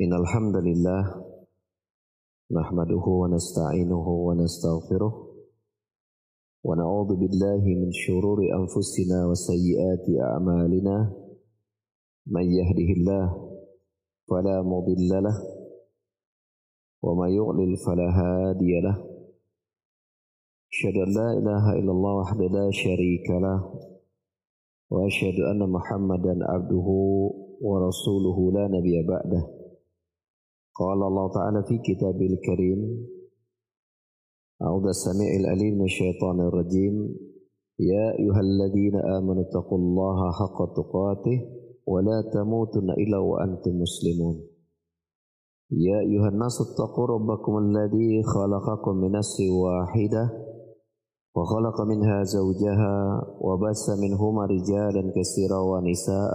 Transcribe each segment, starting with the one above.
إن الحمد لله نحمده ونستعينه ونستغفره ونعوذ بالله من شرور أنفسنا وسيئات أعمالنا من يهده الله فلا مضل له وما يغلل فلا هادي له أشهد أن لا إله إلا الله وحده لا شريك له وأشهد أن محمدا عبده ورسوله لا نبي بعده قال الله تعالى في كتابه الكريم أعوذ السميع الأليم من الشيطان الرجيم. يا أيها الذين آمنوا اتقوا الله حق تقاته ولا تموتن إلا وأنتم مسلمون. يا أيها الناس اتقوا ربكم الذي خلقكم من نفس واحدة وخلق منها زوجها وبث منهما رجالا كثيرا ونساء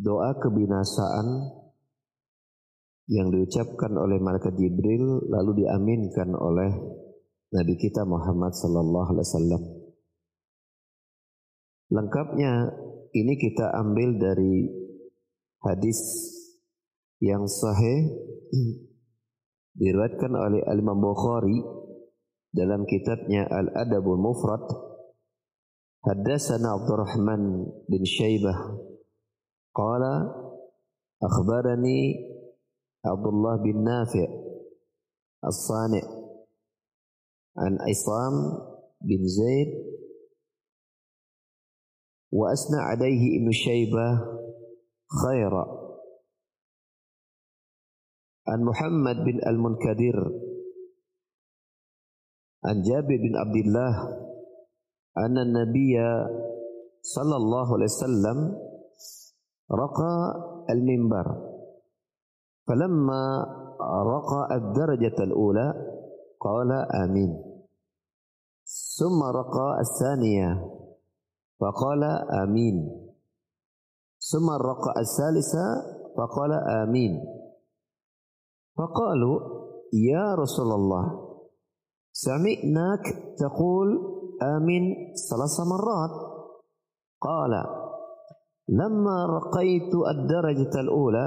doa kebinasaan yang diucapkan oleh malaikat Jibril lalu diaminkan oleh Nabi kita Muhammad sallallahu alaihi wasallam. Lengkapnya ini kita ambil dari hadis yang sahih diriwayatkan oleh Al-Imam Bukhari dalam kitabnya Al-Adabul Mufrad Haddatsana Abdurrahman bin Syaibah qala akhbarani Abdullah bin Nafi' As-Sani' an Isam bin Zaid wa asna alaihi Ibn Syaibah khaira an Muhammad bin Al-Munkadir an Jabir bin Abdullah anna Nabiya sallallahu alaihi رقى المنبر. فلما رقى الدرجة الأولى قال آمين. ثم رقى الثانية فقال آمين. ثم رقى الثالثة فقال آمين. فقالوا يا رسول الله سمعناك تقول آمين ثلاث مرات. قال لما رقيت الدرجة الأولى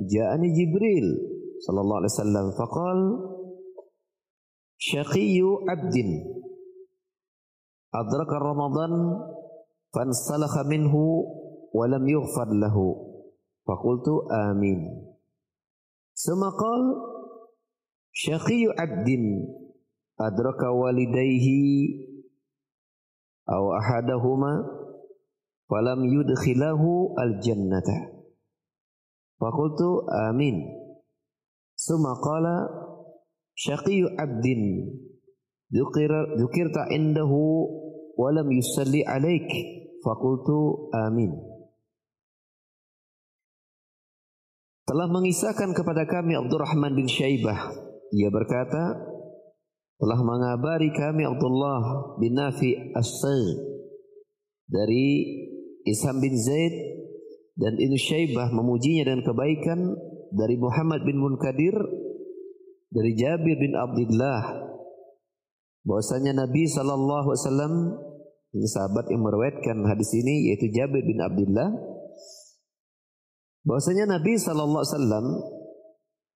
جاءني جبريل صلى الله عليه وسلم فقال شقي عبد أدرك رمضان فانسلخ منه ولم يغفر له. فقلت آمين. ثم قال شقي عبد adraka walidayhi aw ahadahuma falam yudkhilahu aljannata. Faqultu amin. Summa qala syaqiyyu abdin dzukirta indahu wa lam yusalli alaik. Faqultu amin. Telah mengisahkan kepada kami Abdurrahman bin Syaibah. Ia berkata telah mengabari kami Abdullah bin Nafi As-Sayy dari Isham bin Zaid dan Ibnu Syaibah memujinya dengan kebaikan dari Muhammad bin Munkadir dari Jabir bin Abdullah. Bahwasanya Nabi sallallahu alaihi wasallam ini sahabat yang meriwayatkan hadis ini yaitu Jabir bin Abdullah. Bahwasanya Nabi sallallahu alaihi wasallam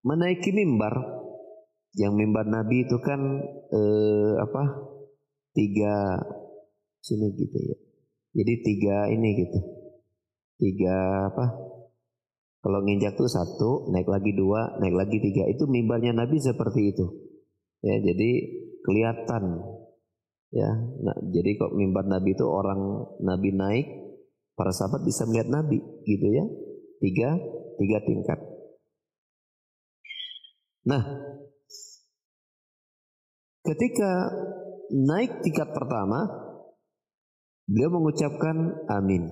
menaiki mimbar yang mimbar Nabi itu kan eh, apa tiga sini gitu ya jadi tiga ini gitu. Tiga apa? Kalau nginjak tuh satu naik lagi dua naik lagi tiga. Itu mimbarnya Nabi seperti itu. Ya jadi kelihatan. Ya nah, jadi kok mimbar Nabi itu orang Nabi naik para sahabat bisa melihat Nabi gitu ya. Tiga tiga tingkat. Nah Ketika naik tingkat pertama, beliau mengucapkan amin.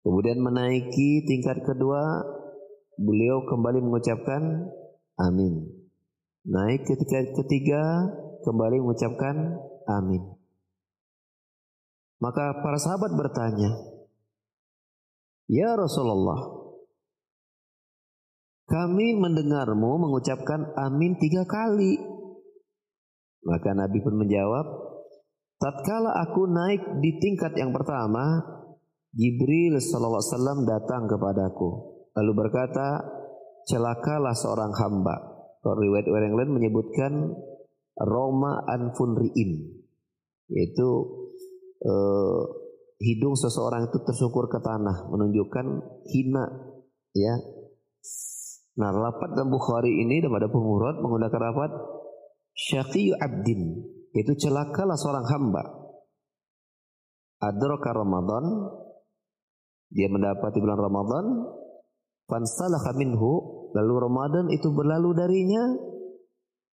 Kemudian menaiki tingkat kedua, beliau kembali mengucapkan amin. Naik ketika ketiga kembali mengucapkan amin. Maka para sahabat bertanya, "Ya Rasulullah, kami mendengarmu mengucapkan amin tiga kali." Maka Nabi pun menjawab, "Tatkala aku naik di tingkat yang pertama, Jibril sallallahu alaihi wasallam datang kepadaku. Lalu berkata, "Celakalah seorang hamba. Kalau riwayat yang lain menyebutkan Roma anfunriin yaitu eh, hidung seseorang itu tersukur ke tanah menunjukkan hina ya. Nah, lapat dan Bukhari ini dan pada menggunakan lapat syaqiyu abdin yaitu celakalah seorang hamba. Adraka Ramadan dia mendapati bulan Ramadan fansalakha minhu lalu Ramadan itu berlalu darinya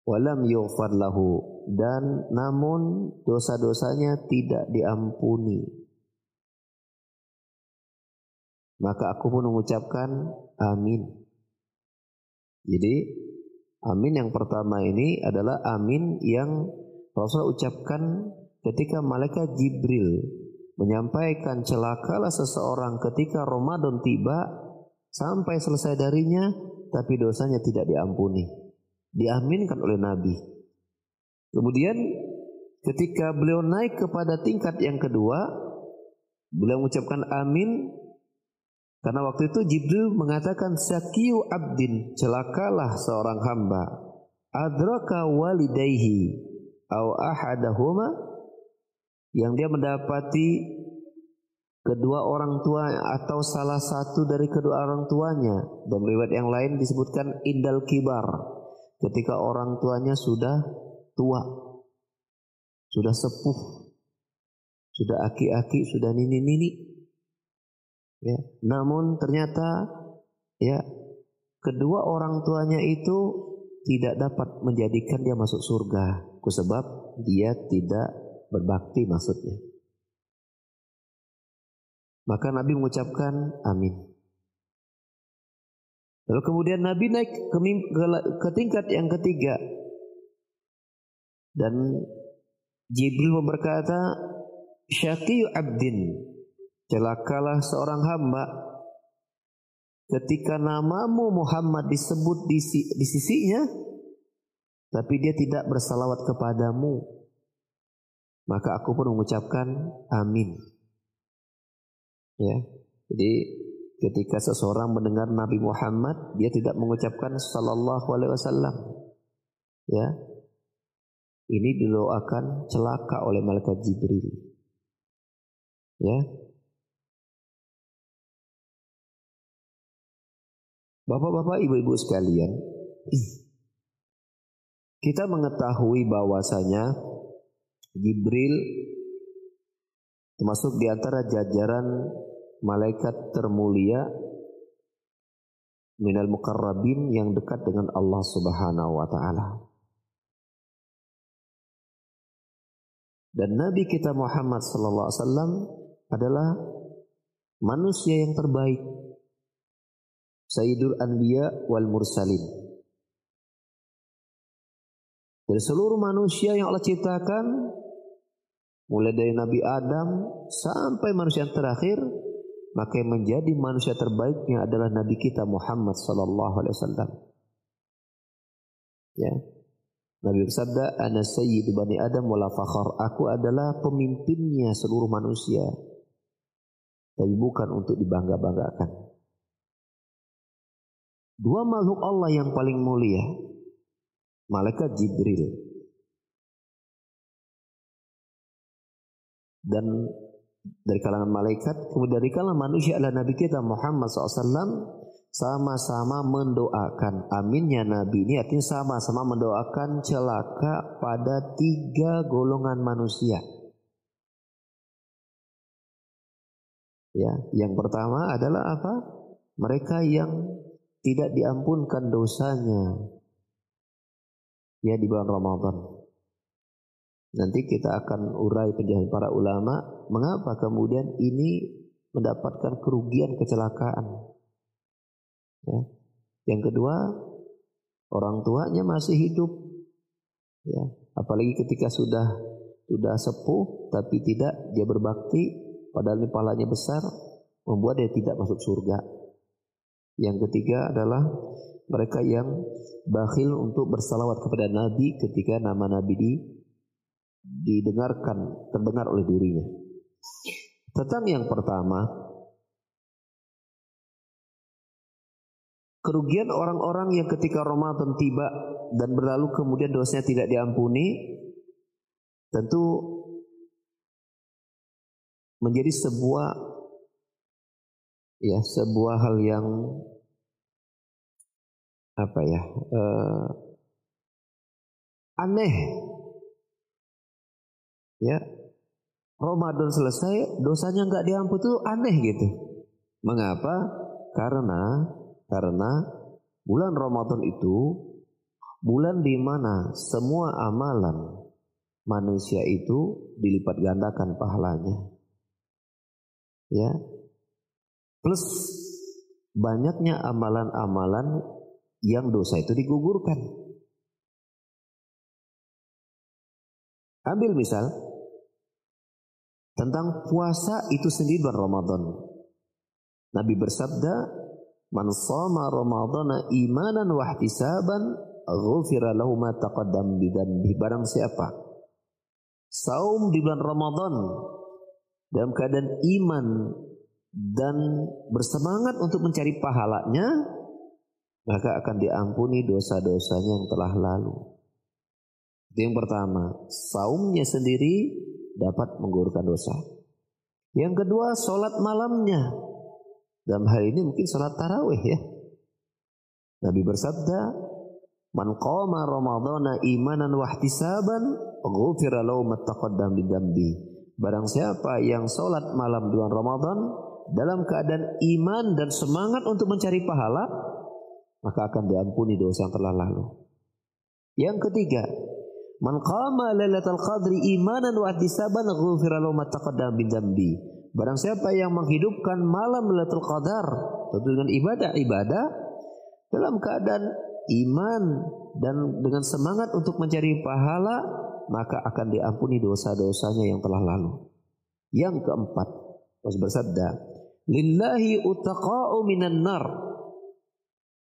walam yughfar lahu dan namun dosa-dosanya tidak diampuni maka aku pun mengucapkan amin jadi amin yang pertama ini adalah amin yang Rasul ucapkan ketika malaikat Jibril menyampaikan celakalah seseorang ketika Ramadan tiba sampai selesai darinya tapi dosanya tidak diampuni. Diaminkan oleh Nabi. Kemudian ketika beliau naik kepada tingkat yang kedua, beliau mengucapkan amin karena waktu itu Jibril mengatakan sakiyu abdin celakalah seorang hamba adraka walidayhi au ahadahuma yang dia mendapati kedua orang tua atau salah satu dari kedua orang tuanya. Dan riwayat yang lain disebutkan indal kibar. Ketika orang tuanya sudah tua. Sudah sepuh. Sudah aki-aki, sudah nini-nini. Ya. Namun ternyata ya kedua orang tuanya itu tidak dapat menjadikan dia masuk surga. Kusebab dia tidak berbakti maksudnya. Maka Nabi mengucapkan amin. Lalu kemudian Nabi naik ke, ke, ke tingkat yang ketiga. Dan Jibril berkata, Syaqiyu abdin, celakalah seorang hamba ketika namamu Muhammad disebut di, di sisinya, tapi dia tidak bersalawat kepadamu. Maka aku pun mengucapkan amin. Ya. Jadi ketika seseorang mendengar Nabi Muhammad, dia tidak mengucapkan sallallahu alaihi wasallam. Ya. Ini didoakan celaka oleh malaikat Jibril. Ya. Bapak-bapak, ibu-ibu sekalian, kita mengetahui bahwasanya Jibril termasuk di antara jajaran malaikat termulia minal mukarrabin yang dekat dengan Allah Subhanahu wa taala. Dan Nabi kita Muhammad sallallahu alaihi wasallam adalah manusia yang terbaik. Sayyidul Anbiya wal Mursalin. Dari seluruh manusia yang Allah ciptakan, mulai dari Nabi Adam sampai manusia yang terakhir, maka yang menjadi manusia terbaiknya adalah Nabi kita Muhammad sallallahu alaihi wasallam. Ya. Nabi bersabda, "Ana sayyidu bani Adam wala fakhar." Aku adalah pemimpinnya seluruh manusia. Tapi bukan untuk dibangga-banggakan. Dua makhluk Allah yang paling mulia, malaikat Jibril dan dari kalangan malaikat, kemudian dari kalangan manusia adalah Nabi kita Muhammad SAW sama-sama mendoakan aminnya Nabi ini artinya sama-sama mendoakan celaka pada tiga golongan manusia. Ya, yang pertama adalah apa? Mereka yang tidak diampunkan dosanya ya di bulan Ramadan. Nanti kita akan urai penjelasan para ulama mengapa kemudian ini mendapatkan kerugian kecelakaan. Ya. Yang kedua, orang tuanya masih hidup. Ya, apalagi ketika sudah sudah sepuh tapi tidak dia berbakti padahal ini pahalanya besar membuat dia tidak masuk surga. Yang ketiga adalah mereka yang bakhil untuk bersalawat kepada Nabi ketika nama Nabi di, didengarkan, terdengar oleh dirinya. Tentang yang pertama, kerugian orang-orang yang ketika Ramadan tiba dan berlalu kemudian dosanya tidak diampuni, tentu menjadi sebuah ya sebuah hal yang apa ya uh, aneh. Ya Ramadan selesai dosanya nggak diampuni itu aneh gitu. Mengapa? Karena karena bulan Ramadan itu bulan di mana semua amalan manusia itu dilipat gandakan pahalanya. Ya plus banyaknya amalan-amalan yang dosa itu digugurkan. Ambil misal tentang puasa itu sendiri bulan Ramadan. Nabi bersabda, "Man shama Ramadana imanan wa ihtisaban, ghufira lahu ma taqaddam bidzanbi." Barang siapa saum di bulan Ramadan dalam keadaan iman dan bersemangat untuk mencari pahalanya, maka akan diampuni dosa-dosanya yang telah lalu. Itu yang pertama, saumnya sendiri dapat menggugurkan dosa. Yang kedua, sholat malamnya. Dalam hal ini mungkin sholat tarawih ya. Nabi bersabda, Man qama ramadhana imanan wa ihtisaban, ghufira lahu ma taqaddam Barang siapa yang sholat malam bulan Ramadan dalam keadaan iman dan semangat untuk mencari pahala, maka akan diampuni dosa yang telah lalu. Yang ketiga, man qama lailatul qadri imanan wa ihtisaban ghufira lahu ma taqaddama min dzambi. Barang siapa yang menghidupkan malam Lailatul Qadar tentu dengan ibadah-ibadah dalam keadaan iman dan dengan semangat untuk mencari pahala maka akan diampuni dosa-dosanya yang telah lalu. Yang keempat, Rasul bersabda, "Lillahi utaqa'u minan nar."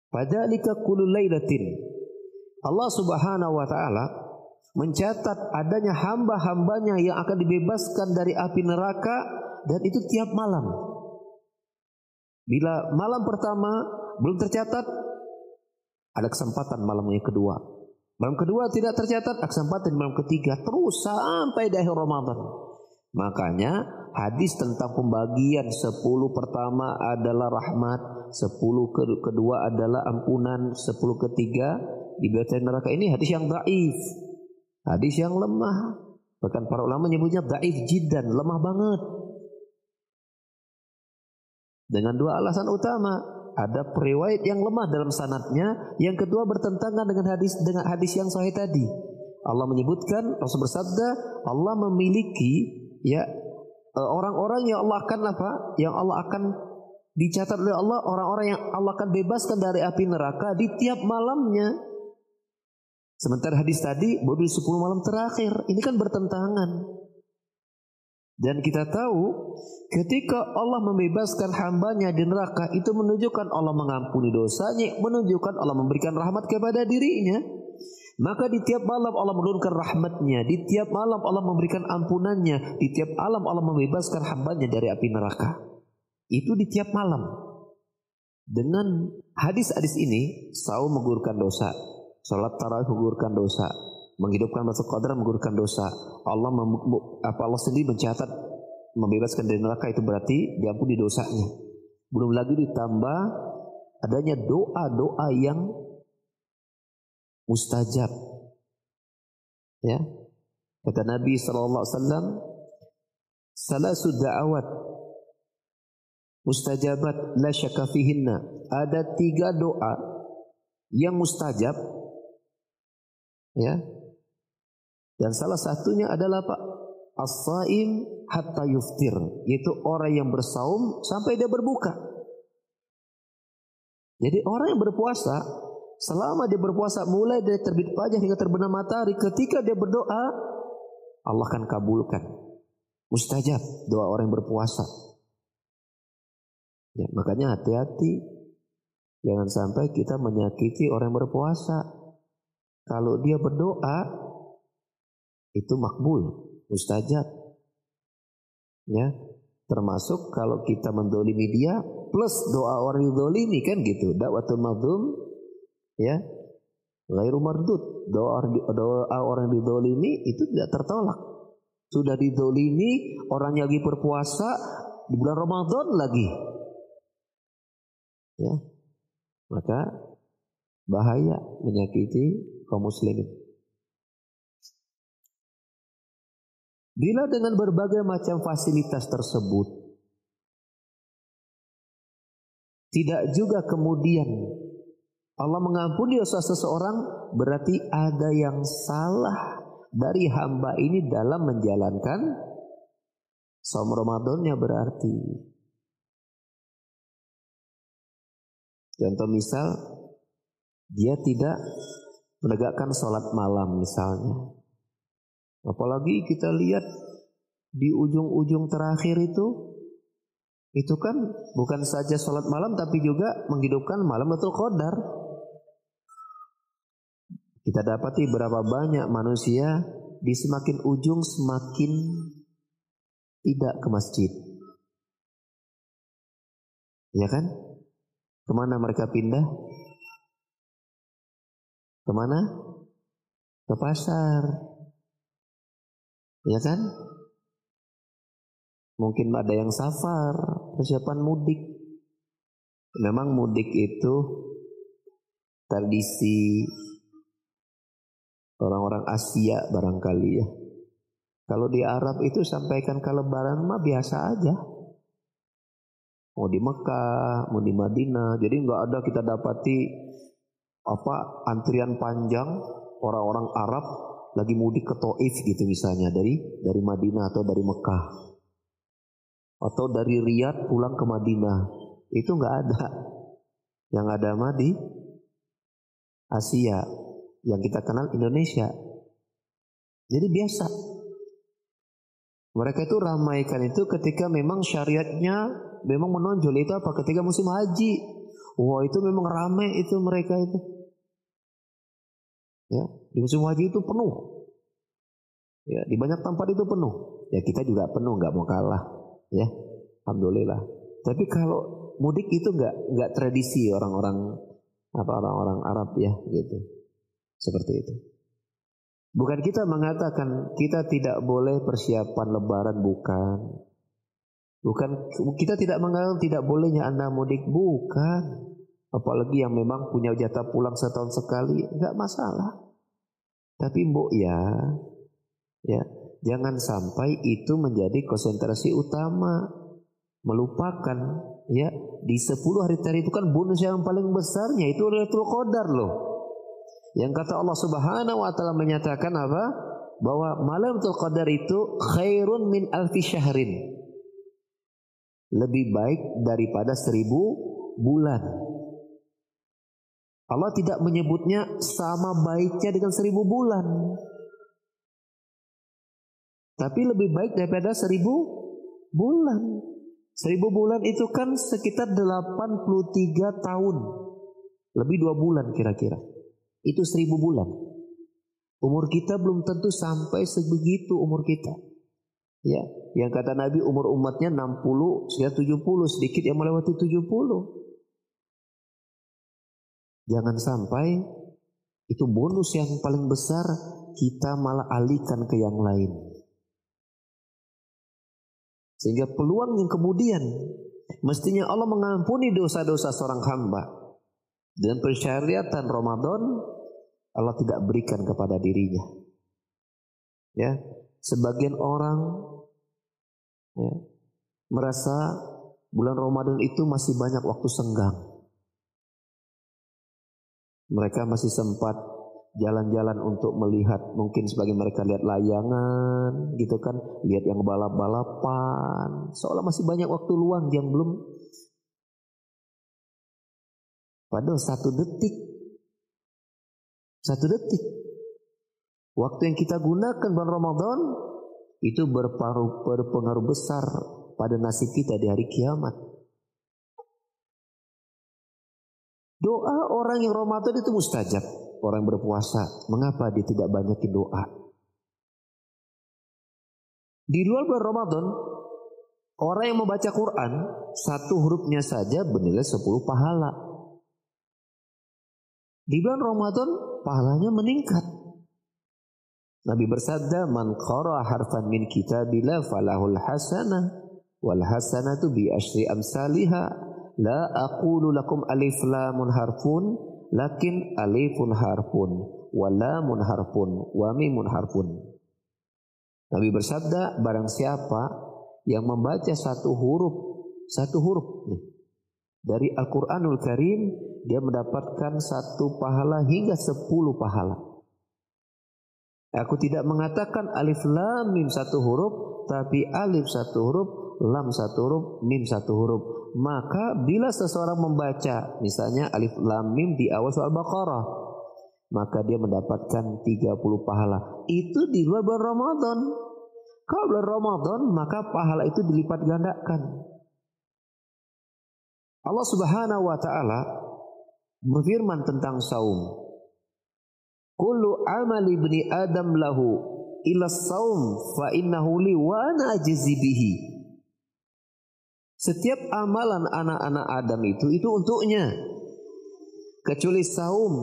Padalika kullu lailatin. Allah Subhanahu wa taala mencatat adanya hamba-hambanya yang akan dibebaskan dari api neraka dan itu tiap malam. Bila malam pertama belum tercatat, ada kesempatan malam yang kedua. Malam kedua tidak tercatat, kesempatan malam ketiga terus sampai di akhir Ramadan. Makanya hadis tentang pembagian sepuluh pertama adalah rahmat, sepuluh kedua adalah ampunan, sepuluh ketiga dibebaskan neraka ini hadis yang daif, hadis yang lemah. Bahkan para ulama menyebutnya daif jidan, lemah banget. Dengan dua alasan utama, ada periwayat yang lemah dalam sanatnya, yang kedua bertentangan dengan hadis dengan hadis yang sahih tadi. Allah menyebutkan Rasul bersabda, Allah memiliki ya orang-orang yang Allah akan apa? Yang Allah akan dicatat oleh Allah orang-orang yang Allah akan bebaskan dari api neraka di tiap malamnya. Sementara hadis tadi baru di 10 malam terakhir. Ini kan bertentangan. Dan kita tahu ketika Allah membebaskan hambanya di neraka itu menunjukkan Allah mengampuni dosanya, menunjukkan Allah memberikan rahmat kepada dirinya. Maka di tiap malam Allah menurunkan rahmatnya. Di tiap malam Allah memberikan ampunannya. Di tiap malam Allah membebaskan hambanya dari api neraka. Itu di tiap malam. Dengan hadis-hadis ini, saum menggugurkan dosa. Salat tarawih menggugurkan dosa. Menghidupkan masuk qadar menggugurkan dosa. Allah apa Allah sendiri mencatat membebaskan dari neraka itu berarti diampuni dosanya. Belum lagi ditambah adanya doa-doa yang mustajab. Ya. Kata Nabi sallallahu alaihi wasallam, "Salasu da'awat mustajabat la syakka fihinna." Ada tiga doa yang mustajab. Ya. Dan salah satunya adalah Pak as-saim hatta yuftir, yaitu orang yang bersaum sampai dia berbuka. Jadi orang yang berpuasa, selama dia berpuasa mulai dari terbit fajar hingga terbenam matahari, ketika dia berdoa, Allah akan kabulkan. Mustajab doa orang yang berpuasa. Ya, makanya hati-hati. Jangan sampai kita menyakiti orang yang berpuasa. Kalau dia berdoa, itu makbul, mustajab. Ya, termasuk kalau kita mendolimi dia, plus doa orang yang dolimi kan gitu. Dakwatul madhum ya Gairu mardud. Doa, doa orang didolimi itu tidak tertolak. Sudah didolimi, orang yang lagi berpuasa di bulan Ramadan lagi. Ya. Maka bahaya menyakiti kaum muslimin. Bila dengan berbagai macam fasilitas tersebut Tidak juga kemudian Allah mengampuni dosa seseorang berarti ada yang salah dari hamba ini dalam menjalankan saum Ramadannya berarti. Contoh misal dia tidak menegakkan sholat malam misalnya. Apalagi kita lihat di ujung-ujung terakhir itu itu kan bukan saja sholat malam tapi juga menghidupkan malam betul qadar. Kita dapati berapa banyak manusia di semakin ujung semakin tidak ke masjid. Ya kan? Ke mana mereka pindah? Ke mana? Ke pasar. Ya kan? Mungkin ada yang safar, persiapan mudik. Memang mudik itu tradisi orang-orang Asia barangkali ya. Kalau di Arab itu sampaikan ke lebaran mah biasa aja. Mau di Mekah, mau di Madinah. Jadi nggak ada kita dapati apa antrian panjang orang-orang Arab lagi mudik ke Taif gitu misalnya dari dari Madinah atau dari Mekah atau dari Riyadh pulang ke Madinah itu nggak ada yang ada mah di Asia yang kita kenal Indonesia. Jadi biasa. Mereka itu ramaikan itu ketika memang syariatnya memang menonjol. Itu apa? Ketika musim haji. Wah itu memang ramai itu mereka itu. Ya di musim haji itu penuh. Ya di banyak tempat itu penuh. Ya kita juga penuh nggak mau kalah. Ya alhamdulillah. Tapi kalau mudik itu nggak nggak tradisi orang-orang apa orang-orang Arab ya gitu seperti itu bukan kita mengatakan kita tidak boleh persiapan Lebaran bukan bukan kita tidak mengatakan tidak bolehnya anda mudik bukan apalagi yang memang punya jatah pulang setahun sekali nggak masalah tapi mbok ya ya jangan sampai itu menjadi konsentrasi utama. Melupakan ya di 10 hari terakhir itu kan bonus yang paling besarnya itu Lailatul Qadar loh. Yang kata Allah Subhanahu wa taala menyatakan apa? Bahwa Lailatul Qadar itu khairun min alfi syahrin. Lebih baik daripada seribu bulan. Allah tidak menyebutnya sama baiknya dengan seribu bulan. Tapi lebih baik daripada seribu bulan. Seribu bulan itu kan sekitar 83 tahun. Lebih dua bulan kira-kira. Itu seribu bulan. Umur kita belum tentu sampai sebegitu umur kita. Ya, yang kata Nabi umur umatnya 60, sudah 70, sedikit yang melewati 70. Jangan sampai itu bonus yang paling besar kita malah alihkan ke yang lain. Sehingga peluang yang kemudian mestinya Allah mengampuni dosa-dosa seorang hamba. Dan persyariatan Ramadan Allah tidak berikan kepada dirinya. Ya, sebagian orang ya, merasa bulan Ramadan itu masih banyak waktu senggang. Mereka masih sempat jalan-jalan untuk melihat mungkin sebagai mereka lihat layangan gitu kan lihat yang balap-balapan seolah masih banyak waktu luang yang belum Padahal satu detik. Satu detik. Waktu yang kita gunakan bulan Ramadan itu berparuh, berpengaruh besar pada nasib kita di hari kiamat. Doa orang yang Ramadan itu mustajab. Orang berpuasa, mengapa dia tidak banyakin doa? Di luar bulan Ramadan, orang yang membaca Quran, satu hurufnya saja bernilai sepuluh pahala. Di bulan Ramadan, pahalanya meningkat. Nabi bersabda, "Man qara harfan min kitabillah falahul hasanah wal hasanatu bi asyri amsalihah." La aqulu lakum alif lamun harfun lakin alifun harfun wa lamun harfun wa mimun harfun. Nabi bersabda barang siapa yang membaca satu huruf satu huruf nih, dari Al-Qur'anul Karim dia mendapatkan satu pahala hingga sepuluh pahala. Aku tidak mengatakan alif lam mim satu huruf tapi alif satu huruf lam satu huruf, mim satu huruf. Maka bila seseorang membaca misalnya alif lam mim di awal surah Al-Baqarah, maka dia mendapatkan 30 pahala. Itu di luar bulan Ramadan. Kalau bulan Ramadan, maka pahala itu dilipat gandakan. Allah Subhanahu wa taala berfirman tentang saum. Kullu amali ibni Adam lahu ila saum fa innahu li wa ana bihi. Setiap amalan anak-anak Adam itu itu untuknya. Kecuali saum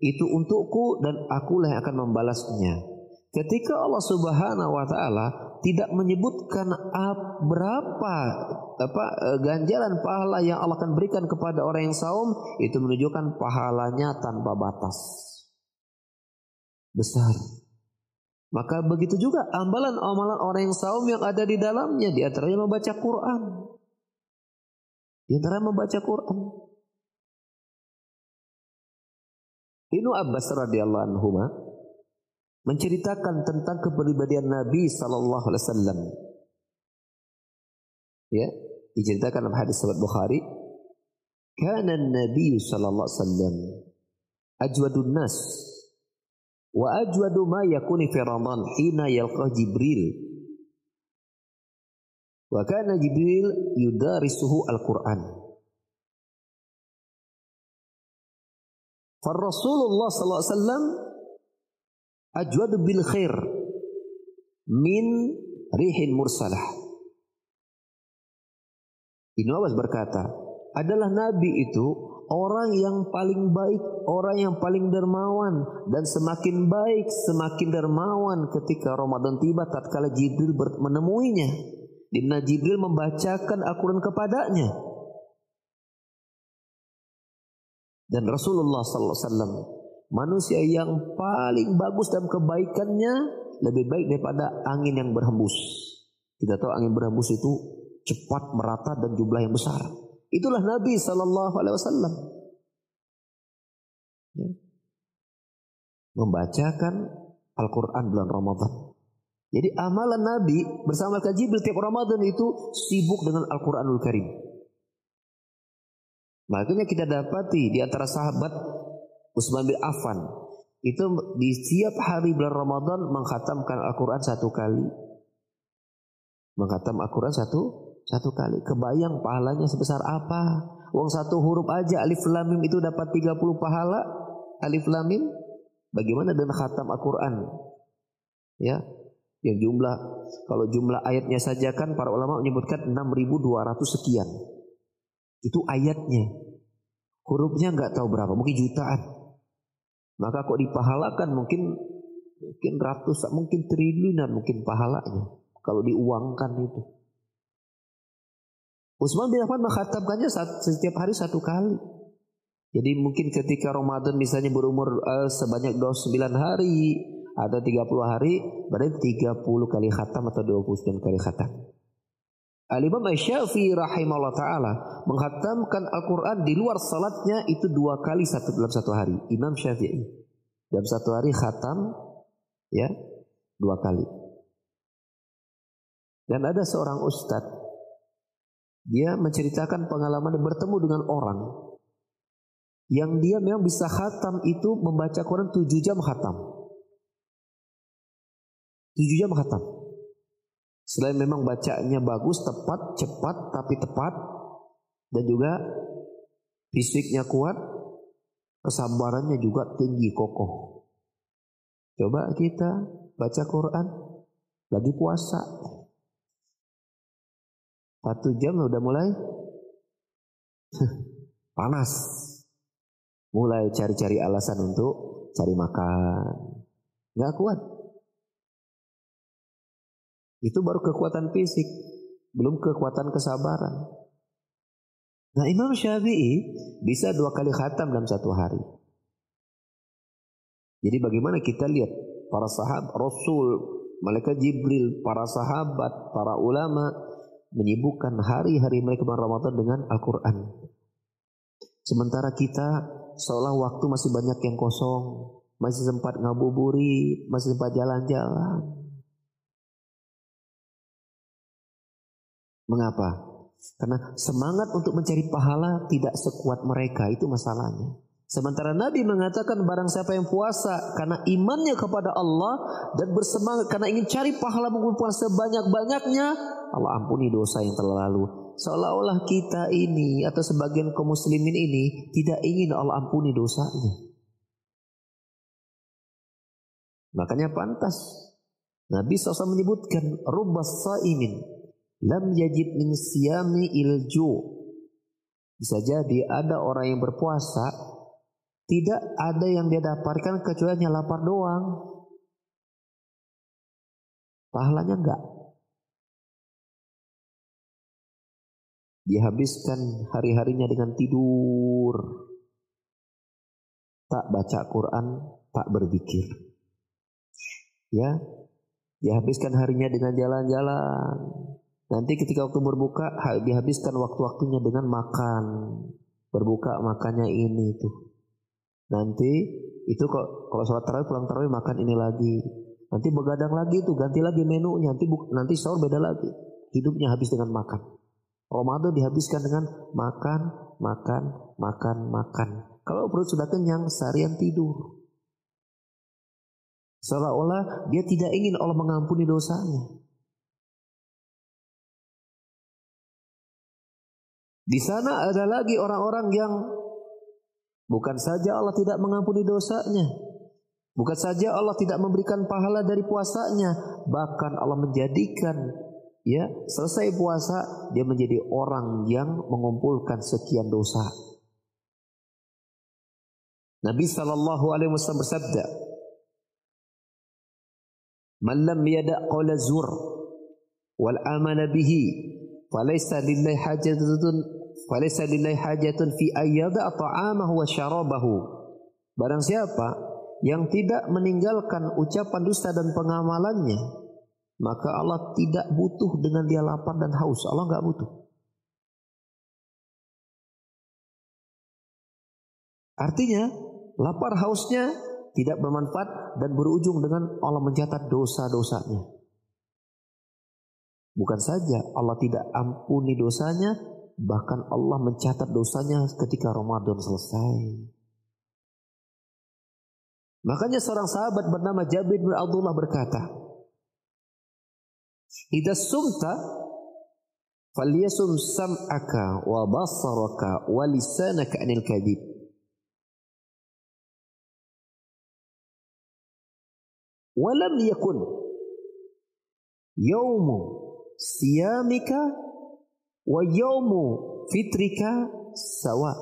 itu untukku dan akulah yang akan membalasnya. Ketika Allah Subhanahu wa taala tidak menyebutkan berapa apa e, ganjaran pahala yang Allah akan berikan kepada orang yang saum, itu menunjukkan pahalanya tanpa batas. Besar. Maka begitu juga amalan-amalan orang yang saum yang ada di dalamnya di antaranya membaca Quran. Di antara membaca Quran. Ibnu Abbas radhiyallahu anhu menceritakan tentang kepribadian Nabi sallallahu alaihi wasallam. Ya, diceritakan dalam hadis sahabat Bukhari, "Kana an-nabiy sallallahu alaihi wasallam ajwadun nas wa ajwadu ma yakuni fi Ramadan hina yalqa Jibril Wa kana Jibril yudarisuhu Al-Qur'an. Fa Rasulullah sallallahu alaihi wasallam ajwad bil khair min rihin mursalah. Ibnu Abbas berkata, adalah nabi itu orang yang paling baik, orang yang paling dermawan dan semakin baik, semakin dermawan ketika Ramadan tiba tatkala Jibril menemuinya. Di mana Jibril membacakan Al-Quran kepadanya. Dan Rasulullah SAW manusia yang paling bagus dalam kebaikannya lebih baik daripada angin yang berhembus. Kita tahu angin berhembus itu cepat merata dan jumlah yang besar. Itulah Nabi Sallallahu Alaihi Wasallam. Ya. Membacakan Al-Quran bulan Ramadan. Jadi amalan Nabi bersama Malaikat Jibril tiap Ramadan itu sibuk dengan Al-Quranul Karim. Makanya kita dapati di antara sahabat Utsman bin Affan itu di setiap hari bulan Ramadan menghatamkan Al-Quran satu kali. Menghatam Al-Quran satu satu kali. Kebayang pahalanya sebesar apa? Uang satu huruf aja alif lam mim itu dapat 30 pahala. Alif lam mim. Bagaimana dengan khatam Al-Quran? Ya, yang jumlah kalau jumlah ayatnya saja kan para ulama menyebutkan 6200 sekian. Itu ayatnya. Hurufnya nggak tahu berapa, mungkin jutaan. Maka kok dipahalakan mungkin mungkin ratus, mungkin triliunan mungkin pahalanya kalau diuangkan itu. Utsman bin Affan mengkhatamkannya setiap hari satu kali. Jadi mungkin ketika Ramadan misalnya berumur uh, sebanyak 29 hari, ada 30 hari berarti 30 kali khatam atau 29 kali khatam. Al-Imam Syafi'i rahimahullah taala menghatamkan Al-Qur'an di luar salatnya itu dua kali satu dalam satu hari. Imam Syafi'i dalam satu hari khatam ya dua kali. Dan ada seorang ustadz dia menceritakan pengalaman bertemu dengan orang yang dia memang bisa khatam itu membaca Quran 7 jam khatam. 7 jam khatam. Selain memang bacanya bagus, tepat, cepat, tapi tepat. Dan juga fisiknya kuat, kesabarannya juga tinggi, kokoh. Coba kita baca Quran, lagi puasa. Satu jam udah mulai panas. Mulai cari-cari alasan untuk cari makan. Nggak kuat. Itu baru kekuatan fisik, belum kekuatan kesabaran. Nah Imam Syafi'i bisa dua kali khatam dalam satu hari. Jadi bagaimana kita lihat para sahabat, Rasul, Malaikat Jibril, para sahabat, para ulama menyibukkan hari-hari mereka bulan Ramadan dengan Al-Quran. Sementara kita seolah waktu masih banyak yang kosong, masih sempat ngabuburit, masih sempat jalan-jalan. Mengapa? Karena semangat untuk mencari pahala tidak sekuat mereka, itu masalahnya. Sementara Nabi mengatakan barang siapa yang puasa karena imannya kepada Allah dan bersemangat karena ingin cari pahala mengumpulkan sebanyak-banyaknya, Allah ampuni dosa yang telah lalu. Seolah-olah kita ini atau sebagian kaum muslimin ini tidak ingin Allah ampuni dosanya. Makanya pantas Nabi SAW menyebutkan rubas saimin lam yajid min siyami ilju. Bisa jadi ada orang yang berpuasa tidak ada yang dia dapatkan kecuali hanya lapar doang. Pahalanya enggak. Dia habiskan hari-harinya dengan tidur. Tak baca Quran, tak berzikir. Ya, dia habiskan harinya dengan jalan-jalan. Nanti ketika waktu berbuka, dihabiskan waktu-waktunya dengan makan. Berbuka makannya ini tuh. Nanti itu kok kalau sholat tarawih pulang tarawih makan ini lagi. Nanti begadang lagi itu ganti lagi menunya. Nanti nanti sahur beda lagi. Hidupnya habis dengan makan. Ramadan dihabiskan dengan makan, makan, makan, makan. Kalau perut sudah kenyang, seharian tidur. Seolah-olah dia tidak ingin Allah mengampuni dosanya. Di sana ada lagi orang-orang yang Bukan saja Allah tidak mengampuni dosanya. Bukan saja Allah tidak memberikan pahala dari puasanya, bahkan Allah menjadikan ya selesai puasa dia menjadi orang yang mengumpulkan sekian dosa. Nabi sallallahu alaihi wasallam bersabda, "Man lam yada' qawla zur wal amala bihi, falaysa lillahi hajatun Walaysa lillahi hajatun fi ayyada ta'amahu wa syarabahu. Barang siapa yang tidak meninggalkan ucapan dusta dan pengamalannya, maka Allah tidak butuh dengan dia lapar dan haus. Allah enggak butuh. Artinya, lapar hausnya tidak bermanfaat dan berujung dengan Allah mencatat dosa-dosanya. Bukan saja Allah tidak ampuni dosanya, Bahkan Allah mencatat dosanya ketika Ramadan selesai. Makanya seorang sahabat bernama Jabir bin Abdullah berkata, Ida sumta falyasum sam'aka wa basaraka wa lisanaka anil kadhib. Walam yakun yawmu siyamika wa yawmu fitrika sawa.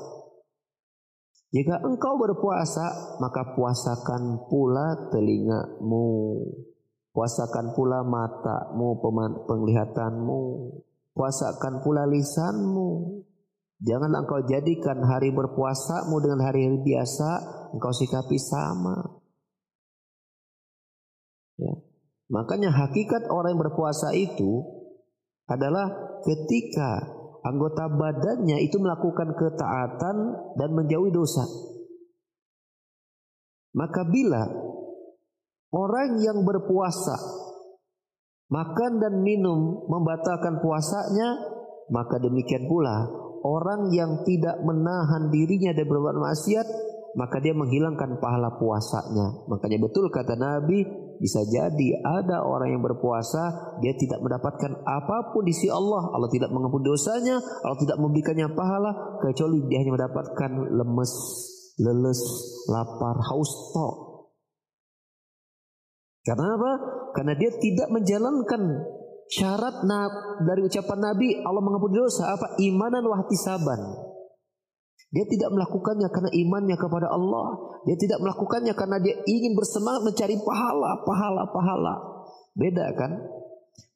Jika engkau berpuasa, maka puasakan pula telingamu Puasakan pula matamu, penglihatanmu. Puasakan pula lisanmu. Jangan engkau jadikan hari berpuasamu dengan hari-hari biasa, engkau sikapi sama. Ya. Makanya hakikat orang yang berpuasa itu adalah ketika anggota badannya itu melakukan ketaatan dan menjauhi dosa. Maka bila orang yang berpuasa makan dan minum membatalkan puasanya, maka demikian pula orang yang tidak menahan dirinya dari berbuat maksiat maka dia menghilangkan pahala puasanya. Makanya betul kata Nabi, bisa jadi ada orang yang berpuasa dia tidak mendapatkan apa pun di sisi Allah. Allah tidak mengampuni dosanya, Allah tidak memberikannya pahala kecuali dia hanya mendapatkan lemes, leles, lapar, haus, tok. Karena apa? Karena dia tidak menjalankan syarat dari ucapan Nabi Allah mengampuni dosa apa? Imanan wahti saban dia tidak melakukannya karena imannya kepada Allah. Dia tidak melakukannya karena dia ingin bersemangat mencari pahala pahala pahala. Beda kan?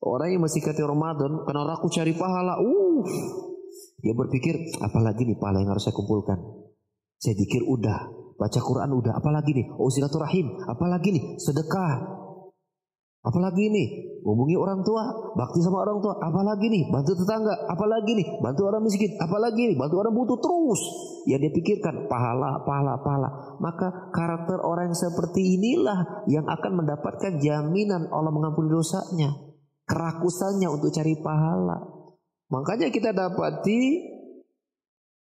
Orang yang masih kata Ramadan karena aku cari pahala uh dia berpikir apalagi nih pahala yang harus saya kumpulkan? Saya pikir udah baca Quran udah. Apalagi nih? Oh silaturahim apalagi nih? Sedekah Apalagi nih, hubungi orang tua, bakti sama orang tua, apalagi nih, bantu tetangga, apalagi nih, bantu orang miskin, apalagi nih, bantu orang butuh terus. Yang dia pikirkan pahala, pahala, pahala. Maka karakter orang yang seperti inilah yang akan mendapatkan jaminan Allah mengampuni dosanya. Kerakusannya untuk cari pahala. Makanya kita dapati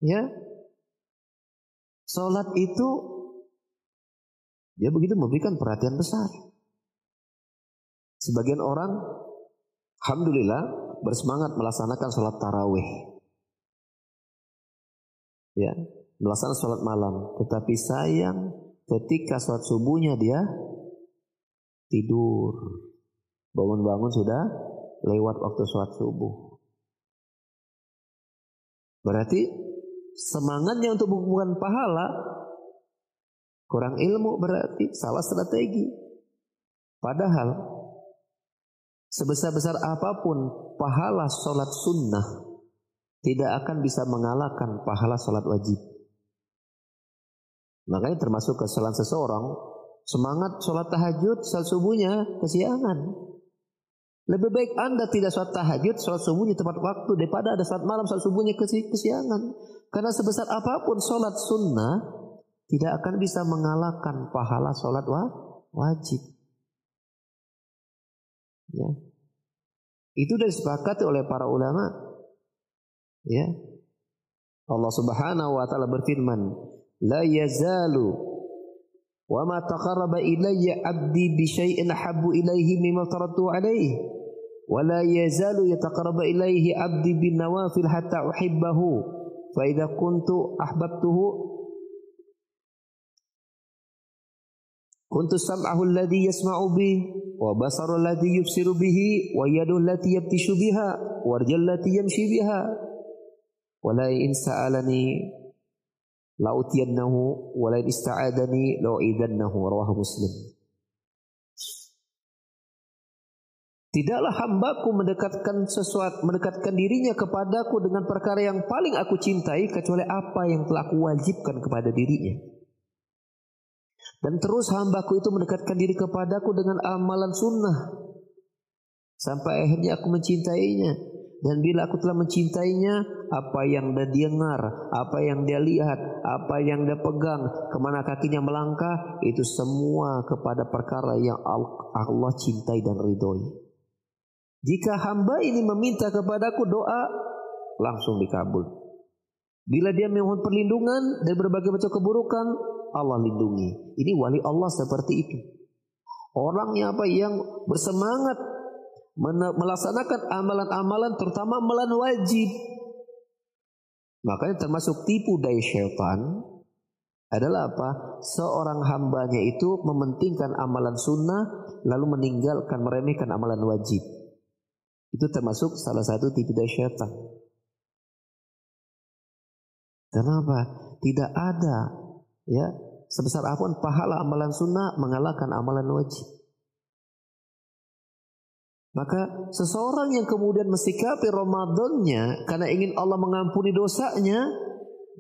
ya Salat itu dia begitu memberikan perhatian besar. Sebagian orang, Alhamdulillah, bersemangat melaksanakan sholat tarawih. Ya, melaksanakan sholat malam. Tetapi sayang, ketika sholat subuhnya dia tidur. Bangun-bangun sudah lewat waktu sholat subuh. Berarti semangatnya untuk mengumpulkan pahala kurang ilmu berarti salah strategi. Padahal Sebesar-besar apa pun pahala sholat sunnah tidak akan bisa mengalahkan pahala sholat wajib. Makanya termasuk kesalahan seseorang semangat sholat tahajud saat subuhnya kesiangan. Lebih baik anda tidak sholat tahajud, sholat subuhnya tepat waktu daripada ada sholat malam, sholat subuhnya kesiangan. Karena sebesar apa pun sholat sunnah tidak akan bisa mengalahkan pahala sholat wajib. Ya. Itu sudah disepakati oleh para ulama. Ya. Allah Subhanahu wa taala berfirman, "La yazalu wa ma taqarraba ilayya 'abdi bi syai'in habbu ilayhi mimma taradtu 'alayhi wa la yazalu yataqarrabu ilayhi 'abdi bin nawafil hatta Kuntu sam'ahu alladhi yasma'u bih wa basaru alladhi yubsiru bihi wa yadu allati yabtishu biha wa arjal allati yamshi biha wa la in sa'alani la utiyannahu wa la in ista'adani la uidannahu rawahu muslim Tidaklah hambaku mendekatkan sesuatu, mendekatkan dirinya kepadaku dengan perkara yang paling aku cintai kecuali apa yang telah aku wajibkan kepada dirinya. Dan terus hambaku itu mendekatkan diri kepadaku dengan amalan sunnah. Sampai akhirnya aku mencintainya. Dan bila aku telah mencintainya, apa yang dia dengar, apa yang dia lihat, apa yang dia pegang, ke mana kakinya melangkah, itu semua kepada perkara yang Allah cintai dan ridhoi. Jika hamba ini meminta kepadaku doa, langsung dikabul. Bila dia memohon perlindungan dari berbagai macam keburukan, Allah lindungi. Ini wali Allah seperti itu. Orangnya apa yang bersemangat melaksanakan amalan-amalan terutama amalan wajib. Makanya termasuk tipu daya syaitan adalah apa? Seorang hambanya itu mementingkan amalan sunnah lalu meninggalkan meremehkan amalan wajib. Itu termasuk salah satu tipu daya syaitan. Kenapa? Tidak ada ya sebesar apa pun pahala amalan sunnah mengalahkan amalan wajib. Maka seseorang yang kemudian mensikapi Ramadannya karena ingin Allah mengampuni dosanya,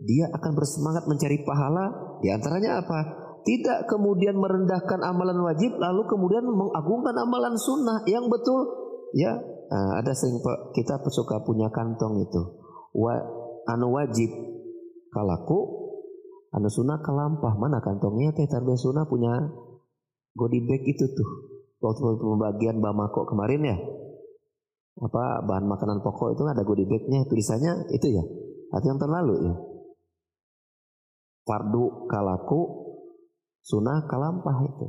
dia akan bersemangat mencari pahala. Di antaranya apa? Tidak kemudian merendahkan amalan wajib, lalu kemudian mengagungkan amalan sunnah yang betul. Ya, eh, ada sering kita suka punya kantong itu. Wa, anu wajib kalaku anu sunnah kelampah mana kantongnya teh tarbiyah sunnah punya godi bag itu tuh waktu pembagian bamako kemarin ya apa bahan makanan pokok itu ada godi bagnya tulisannya itu ya atau yang terlalu ya. Fardu kalaku, sunnah kalampah itu.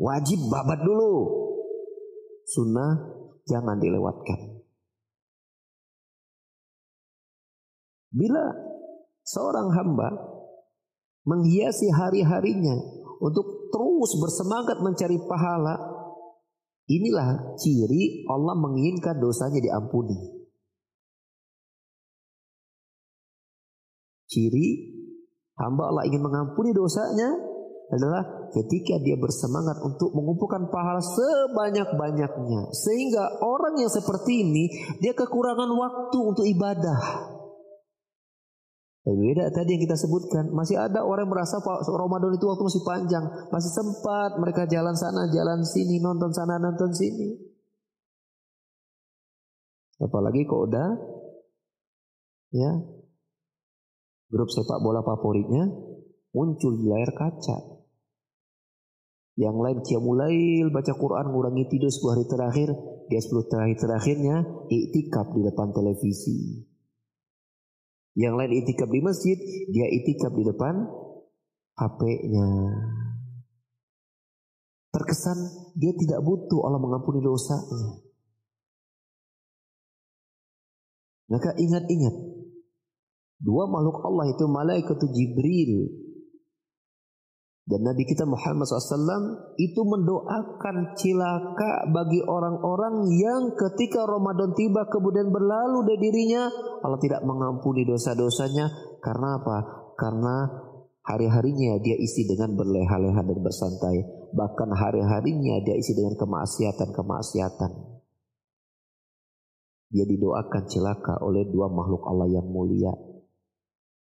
Wajib babat dulu. Sunnah jangan dilewatkan. Bila seorang hamba menghiasi hari-harinya untuk terus bersemangat mencari pahala, inilah ciri Allah menginginkan dosanya diampuni. Ciri hamba Allah ingin mengampuni dosanya adalah ketika dia bersemangat untuk mengumpulkan pahala sebanyak-banyaknya. Sehingga orang yang seperti ini dia kekurangan waktu untuk ibadah. Beda tadi yang kita sebutkan, masih ada orang yang merasa Ramadan itu waktu masih panjang, masih sempat mereka jalan sana, jalan sini, nonton sana, nonton sini. Apalagi kok udah ya grup sepak bola favoritnya muncul di layar kaca. Yang lain mulai baca Quran, ngurangi tidur 10 hari terakhir, dia 10 terakhir terakhirnya iktikaf di depan televisi. Yang lain itikaf di masjid, dia itikaf di depan HP-nya. Terkesan dia tidak butuh Allah mengampuni dosanya. Maka ingat-ingat. Dua makhluk Allah itu malaikat Jibril dan Nabi kita Muhammad SAW itu mendoakan cilaka bagi orang-orang yang ketika Ramadan tiba kemudian berlalu dari dirinya Allah tidak mengampuni dosa-dosanya karena apa? Karena hari-harinya dia isi dengan berleha-leha dan bersantai. Bahkan hari-harinya dia isi dengan kemaksiatan-kemaksiatan. Dia didoakan celaka oleh dua makhluk Allah yang mulia.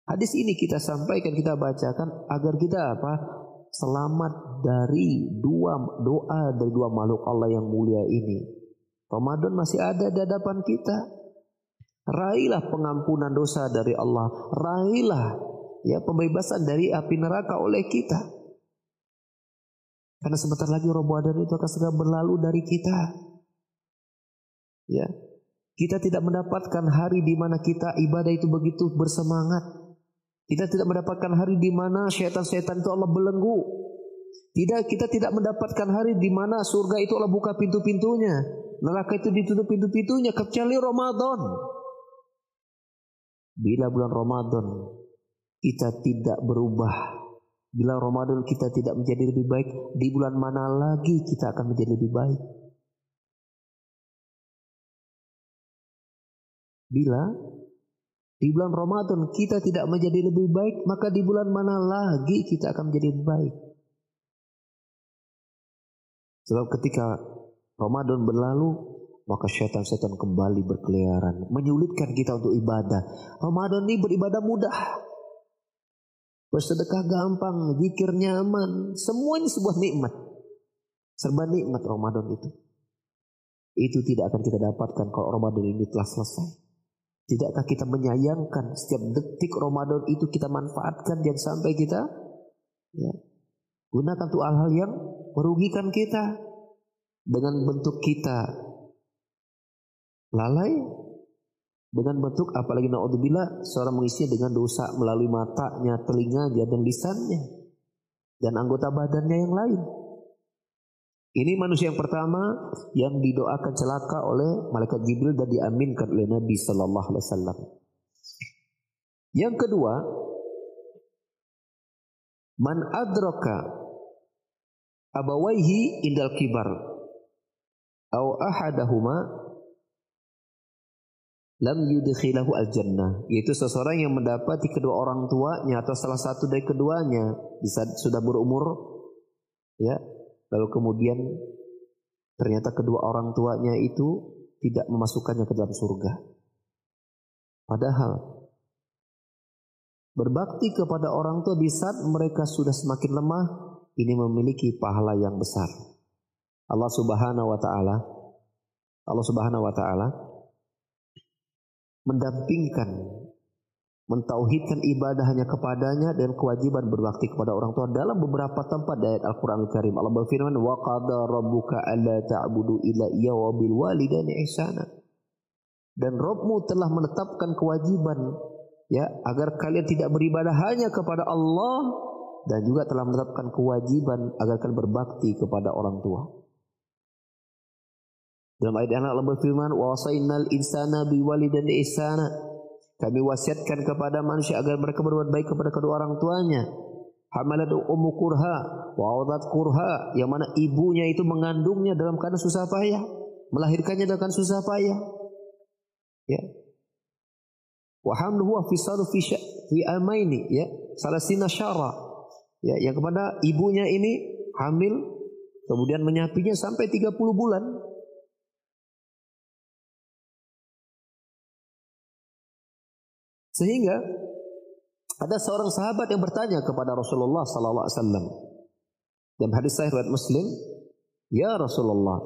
Hadis ini kita sampaikan, kita bacakan agar kita apa? Selamat dari dua doa dari dua makhluk Allah yang mulia ini. Ramadan masih ada di hadapan kita. Raihlah pengampunan dosa dari Allah. Raihlah ya pembebasan dari api neraka oleh kita. Karena sebentar lagi Ramadan itu akan segera berlalu dari kita. Ya. Kita tidak mendapatkan hari di mana kita ibadah itu begitu bersemangat. Kita tidak mendapatkan hari di mana syaitan-syaitan itu Allah belenggu. Tidak, kita tidak mendapatkan hari di mana surga itu Allah buka pintu-pintunya. Neraka itu ditutup pintu-pintunya kecuali Ramadan. Bila bulan Ramadan kita tidak berubah, bila Ramadan kita tidak menjadi lebih baik, di bulan mana lagi kita akan menjadi lebih baik? Bila di bulan Ramadan kita tidak menjadi lebih baik, maka di bulan mana lagi kita akan menjadi baik? Sebab ketika Ramadan berlalu, maka syaitan-syaitan kembali berkeliaran, menyulitkan kita untuk ibadah. Ramadan ini beribadah mudah. Bersedekah gampang, zikir nyaman, semua ini sebuah nikmat. Serba nikmat Ramadan itu. Itu tidak akan kita dapatkan kalau Ramadan ini telah selesai. Tidakkah kita menyayangkan setiap detik Ramadan itu kita manfaatkan jangan sampai kita ya, gunakan untuk hal-hal yang merugikan kita dengan bentuk kita lalai dengan bentuk apalagi naudzubillah seorang mengisinya dengan dosa melalui matanya, telinganya dan lisannya dan anggota badannya yang lain. Ini manusia yang pertama yang didoakan celaka oleh malaikat Jibril dan diaminkan oleh Nabi sallallahu alaihi wasallam. Yang kedua, man adraka abawaihi indal kibar au ahadahuma lam yudkhilahu al jannah yaitu seseorang yang mendapati kedua orang tuanya atau salah satu dari keduanya bisa sudah berumur ya Lalu kemudian ternyata kedua orang tuanya itu tidak memasukkannya ke dalam surga. Padahal berbakti kepada orang tua di saat mereka sudah semakin lemah ini memiliki pahala yang besar. Allah Subhanahu wa taala Allah Subhanahu wa taala mendampingkan mentauhidkan ibadah hanya kepadanya dan kewajiban berbakti kepada orang tua dalam beberapa tempat ayat Al-Qur'an Al-Karim. Allah berfirman, "Wa qada rabbuka alla ta'budu illa iyyahu wa bil walidaini ihsana." dan Robmu telah menetapkan kewajiban ya agar kalian tidak beribadah hanya kepada Allah dan juga telah menetapkan kewajiban agar kalian berbakti kepada orang tua. Dalam ayat yang Allah berfirman, "Wa wasainal insana biwalidan ihsana." Kami wasiatkan kepada manusia agar mereka berbuat baik kepada kedua orang tuanya. Hamalat ummu kurha wa kurha yang mana ibunya itu mengandungnya dalam keadaan susah payah, melahirkannya dalam keadaan susah payah. Ya. Wa hamluhu wa fisalu fi fi amaini ya, salasina syara. Ya, yang kepada ibunya ini hamil kemudian menyapinya sampai 30 bulan. Sehingga ada seorang sahabat yang bertanya kepada Rasulullah sallallahu alaihi wasallam. Dalam hadis sahih riwayat Muslim, "Ya Rasulullah,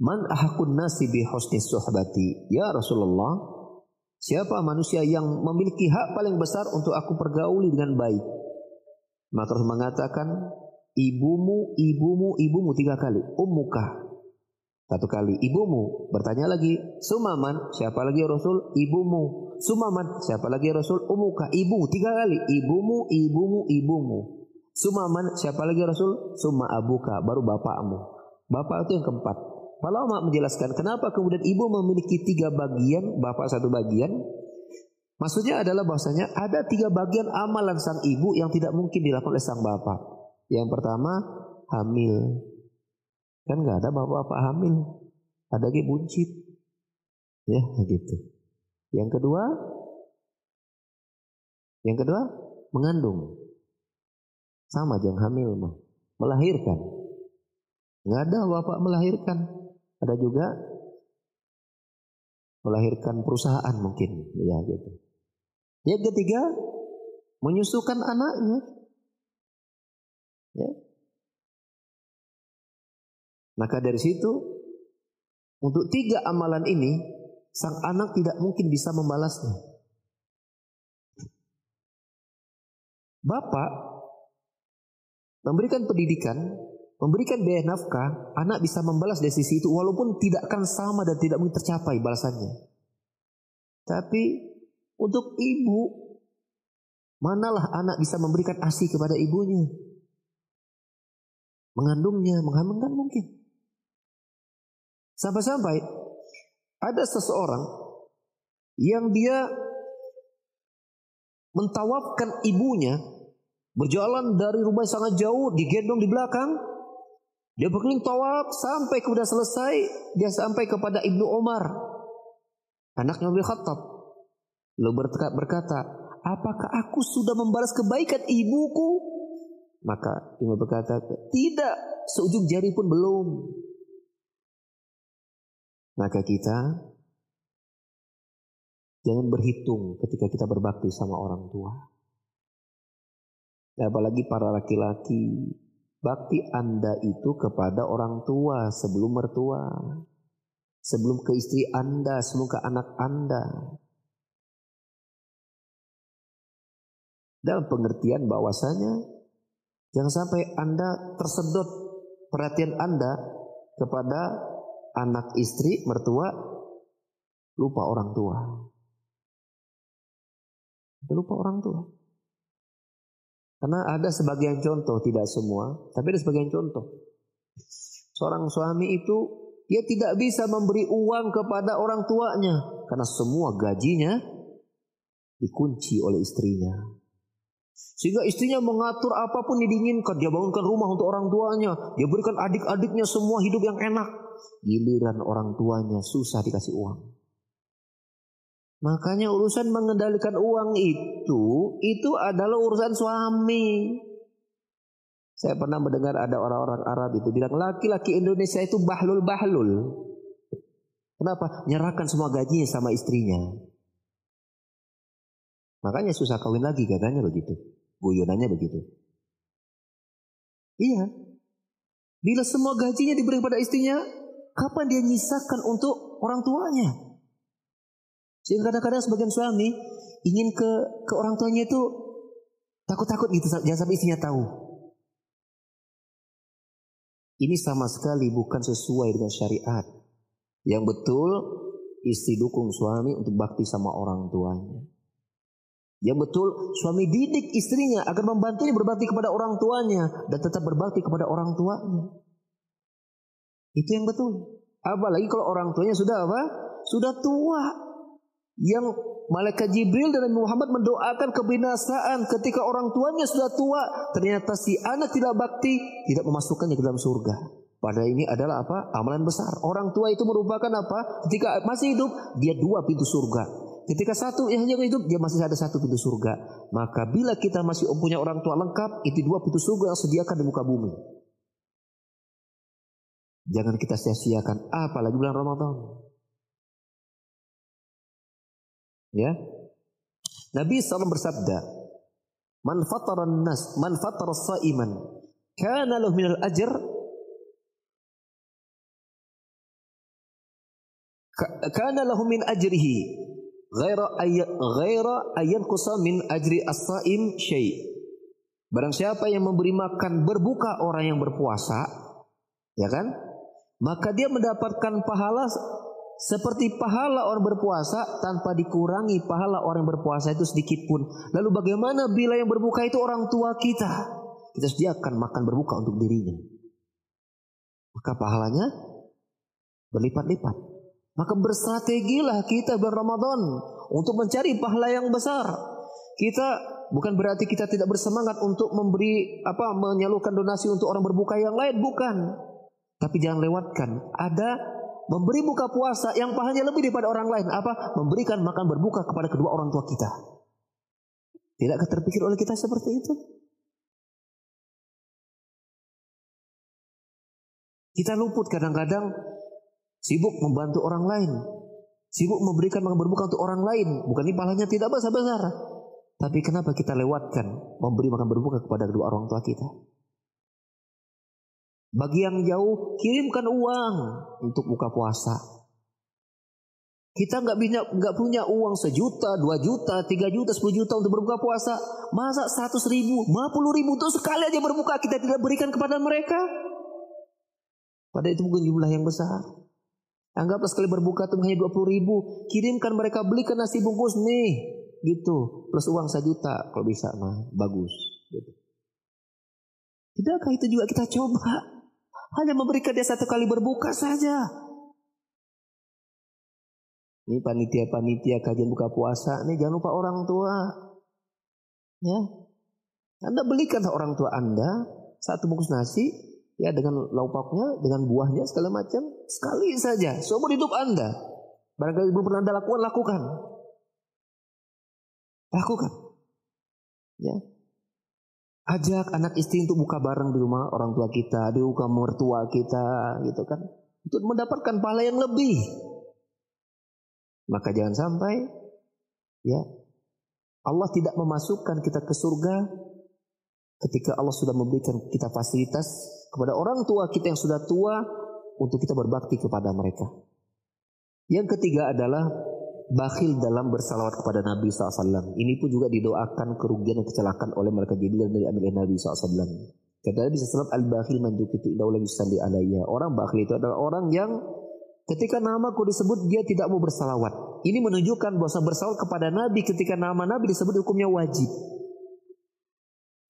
man ahakun nasi bi husni suhbati?" Ya Rasulullah, siapa manusia yang memiliki hak paling besar untuk aku pergauli dengan baik? Maka Rasul mengatakan, ibumu, ibumu, ibumu tiga kali. Ummuka. Satu kali ibumu. Bertanya lagi, Sumaman, siapa lagi ya Rasul? Ibumu. Sumaman, siapa lagi ya Rasul? Umuka, ibu, tiga kali. Ibumu, ibumu, ibumu. Sumaman, siapa lagi ya Rasul? Suma abuka, baru bapakmu. Bapak itu yang keempat. Para ulama menjelaskan kenapa kemudian ibu memiliki tiga bagian, bapak satu bagian. Maksudnya adalah bahwasanya ada tiga bagian amalan sang ibu yang tidak mungkin dilakukan oleh sang bapak. Yang pertama, hamil. Kan nggak ada bapak-bapak hamil. Ada lagi buncit. Ya, gitu. Yang kedua, yang kedua mengandung. Sama jangan hamil mah. Melahirkan. Nggak ada bapak melahirkan. Ada juga melahirkan perusahaan mungkin. Ya gitu. Yang ketiga, menyusukan anaknya. Ya. Maka dari situ, untuk tiga amalan ini, sang anak tidak mungkin bisa membalasnya. Bapak memberikan pendidikan, memberikan biaya nafkah, anak bisa membalas dari sisi itu walaupun tidak akan sama dan tidak mungkin tercapai balasannya. Tapi untuk ibu, manalah anak bisa memberikan ASI kepada ibunya? Mengandungnya, menghamilkan mungkin. Sampai-sampai ada seseorang yang dia mentawafkan ibunya berjalan dari rumah sangat jauh digendong di belakang. Dia berkeliling tawaf sampai kemudian selesai dia sampai kepada Ibnu Umar anaknya Umar Khattab. Lalu berkata apakah aku sudah membalas kebaikan ibuku? Maka Ibnu berkata tidak seujung jari pun belum maka kita jangan berhitung ketika kita berbakti sama orang tua. Apalagi para laki-laki, bakti Anda itu kepada orang tua sebelum mertua. Sebelum ke istri Anda, sebelum ke anak Anda. Dalam pengertian bahwasanya jangan sampai Anda tersedot perhatian Anda kepada anak istri, mertua, lupa orang tua. Lupa orang tua. Karena ada sebagian contoh, tidak semua, tapi ada sebagian contoh. Seorang suami itu dia tidak bisa memberi uang kepada orang tuanya karena semua gajinya dikunci oleh istrinya. Sehingga istrinya mengatur apa pun yang diinginkan. Dia bangunkan rumah untuk orang tuanya. Dia berikan adik-adiknya semua hidup yang enak. Giliran orang tuanya susah dikasih uang. Makanya urusan mengendalikan uang itu, itu adalah urusan suami. Saya pernah mendengar ada orang-orang Arab itu bilang laki-laki Indonesia itu bahlul-bahlul. Kenapa? Nyerahkan semua gajinya sama istrinya. Makanya susah kawin lagi katanya begitu. Guyonannya begitu. Iya. Bila semua gajinya diberi pada istrinya, kapan dia nyisakan untuk orang tuanya? Sehingga kadang-kadang sebagian suami ingin ke ke orang tuanya itu takut-takut gitu jangan sampai istrinya tahu. Ini sama sekali bukan sesuai dengan syariat. Yang betul istri dukung suami untuk bakti sama orang tuanya. Yang betul suami didik istrinya agar membantunya berbakti kepada orang tuanya dan tetap berbakti kepada orang tuanya. Itu yang betul. Apalagi kalau orang tuanya sudah apa? Sudah tua. Yang malaikat Jibril dan Nabi Muhammad mendoakan kebinasaan ketika orang tuanya sudah tua. Ternyata si anak tidak bakti, tidak memasukkannya ke dalam surga. Padahal ini adalah apa? Amalan besar. Orang tua itu merupakan apa? Ketika masih hidup, dia dua pintu surga. Ketika satu yang hanya hidup, dia masih ada satu pintu surga. Maka bila kita masih punya orang tua lengkap, itu dua pintu surga yang sediakan di muka bumi. Jangan kita sia-siakan, apalagi bulan Ramadan. Ya, Nabi SAW bersabda, Man fatara nas, man fatara sa'iman, kana lahu minal ajr kana lahu min ajrihi ghaira ay ghaira ayanqusa min ajri as-saim syai. Barang siapa yang memberi makan berbuka orang yang berpuasa, ya kan? Maka dia mendapatkan pahala seperti pahala orang berpuasa tanpa dikurangi pahala orang yang berpuasa itu sedikit pun. Lalu bagaimana bila yang berbuka itu orang tua kita? Kita sediakan makan berbuka untuk dirinya. Maka pahalanya berlipat-lipat. Maka berstrategilah kita bulan Ramadan untuk mencari pahala yang besar. Kita bukan berarti kita tidak bersemangat untuk memberi apa menyalurkan donasi untuk orang berbuka yang lain, bukan. Tapi jangan lewatkan. Ada memberi buka puasa yang pahalanya lebih daripada orang lain. Apa? Memberikan makan berbuka kepada kedua orang tua kita. Tidakkah terpikir oleh kita seperti itu? Kita luput kadang-kadang Sibuk membantu orang lain. Sibuk memberikan makan berbuka untuk orang lain. Bukan ini pahalanya tidak besar-besar. Tapi kenapa kita lewatkan memberi makan berbuka kepada kedua orang tua kita? Bagi yang jauh, kirimkan uang untuk buka puasa. Kita nggak punya nggak punya uang sejuta, dua juta, tiga juta, sepuluh juta untuk berbuka puasa. Masa seratus ribu, lima puluh ribu itu sekali aja berbuka kita tidak berikan kepada mereka. Pada itu bukan jumlah yang besar. Anggaplah sekali berbuka itu hanya 20 ribu. Kirimkan mereka belikan nasi bungkus nih. Gitu. Plus uang sejuta kalau bisa mah. Bagus. Gitu. Tidakkah itu juga kita coba? Hanya memberikan dia satu kali berbuka saja. Ini panitia-panitia kajian buka puasa. Ini jangan lupa orang tua. Ya. Anda belikan orang tua Anda satu bungkus nasi ya dengan lauknya, dengan buahnya segala macam sekali saja seumur hidup Anda. Barangkali belum pernah Anda lakukan, lakukan. Lakukan. Ya. Ajak anak istri untuk buka bareng di rumah orang tua kita, di rumah mertua kita, gitu kan. Untuk mendapatkan pahala yang lebih. Maka jangan sampai ya Allah tidak memasukkan kita ke surga ketika Allah sudah memberikan kita fasilitas kepada orang tua kita yang sudah tua untuk kita berbakti kepada mereka. Yang ketiga adalah bakhil dalam bersalawat kepada Nabi SAW. Ini pun juga didoakan kerugian dan kecelakaan oleh mereka Jibril dari ambil Nabi SAW. Kata Nabi SAW, al-bakhil itu idaulah yusalli alaiya. Orang bakhil itu adalah orang yang ketika namaku disebut dia tidak mau bersalawat. Ini menunjukkan bahwa bersalawat kepada Nabi ketika nama Nabi disebut hukumnya wajib.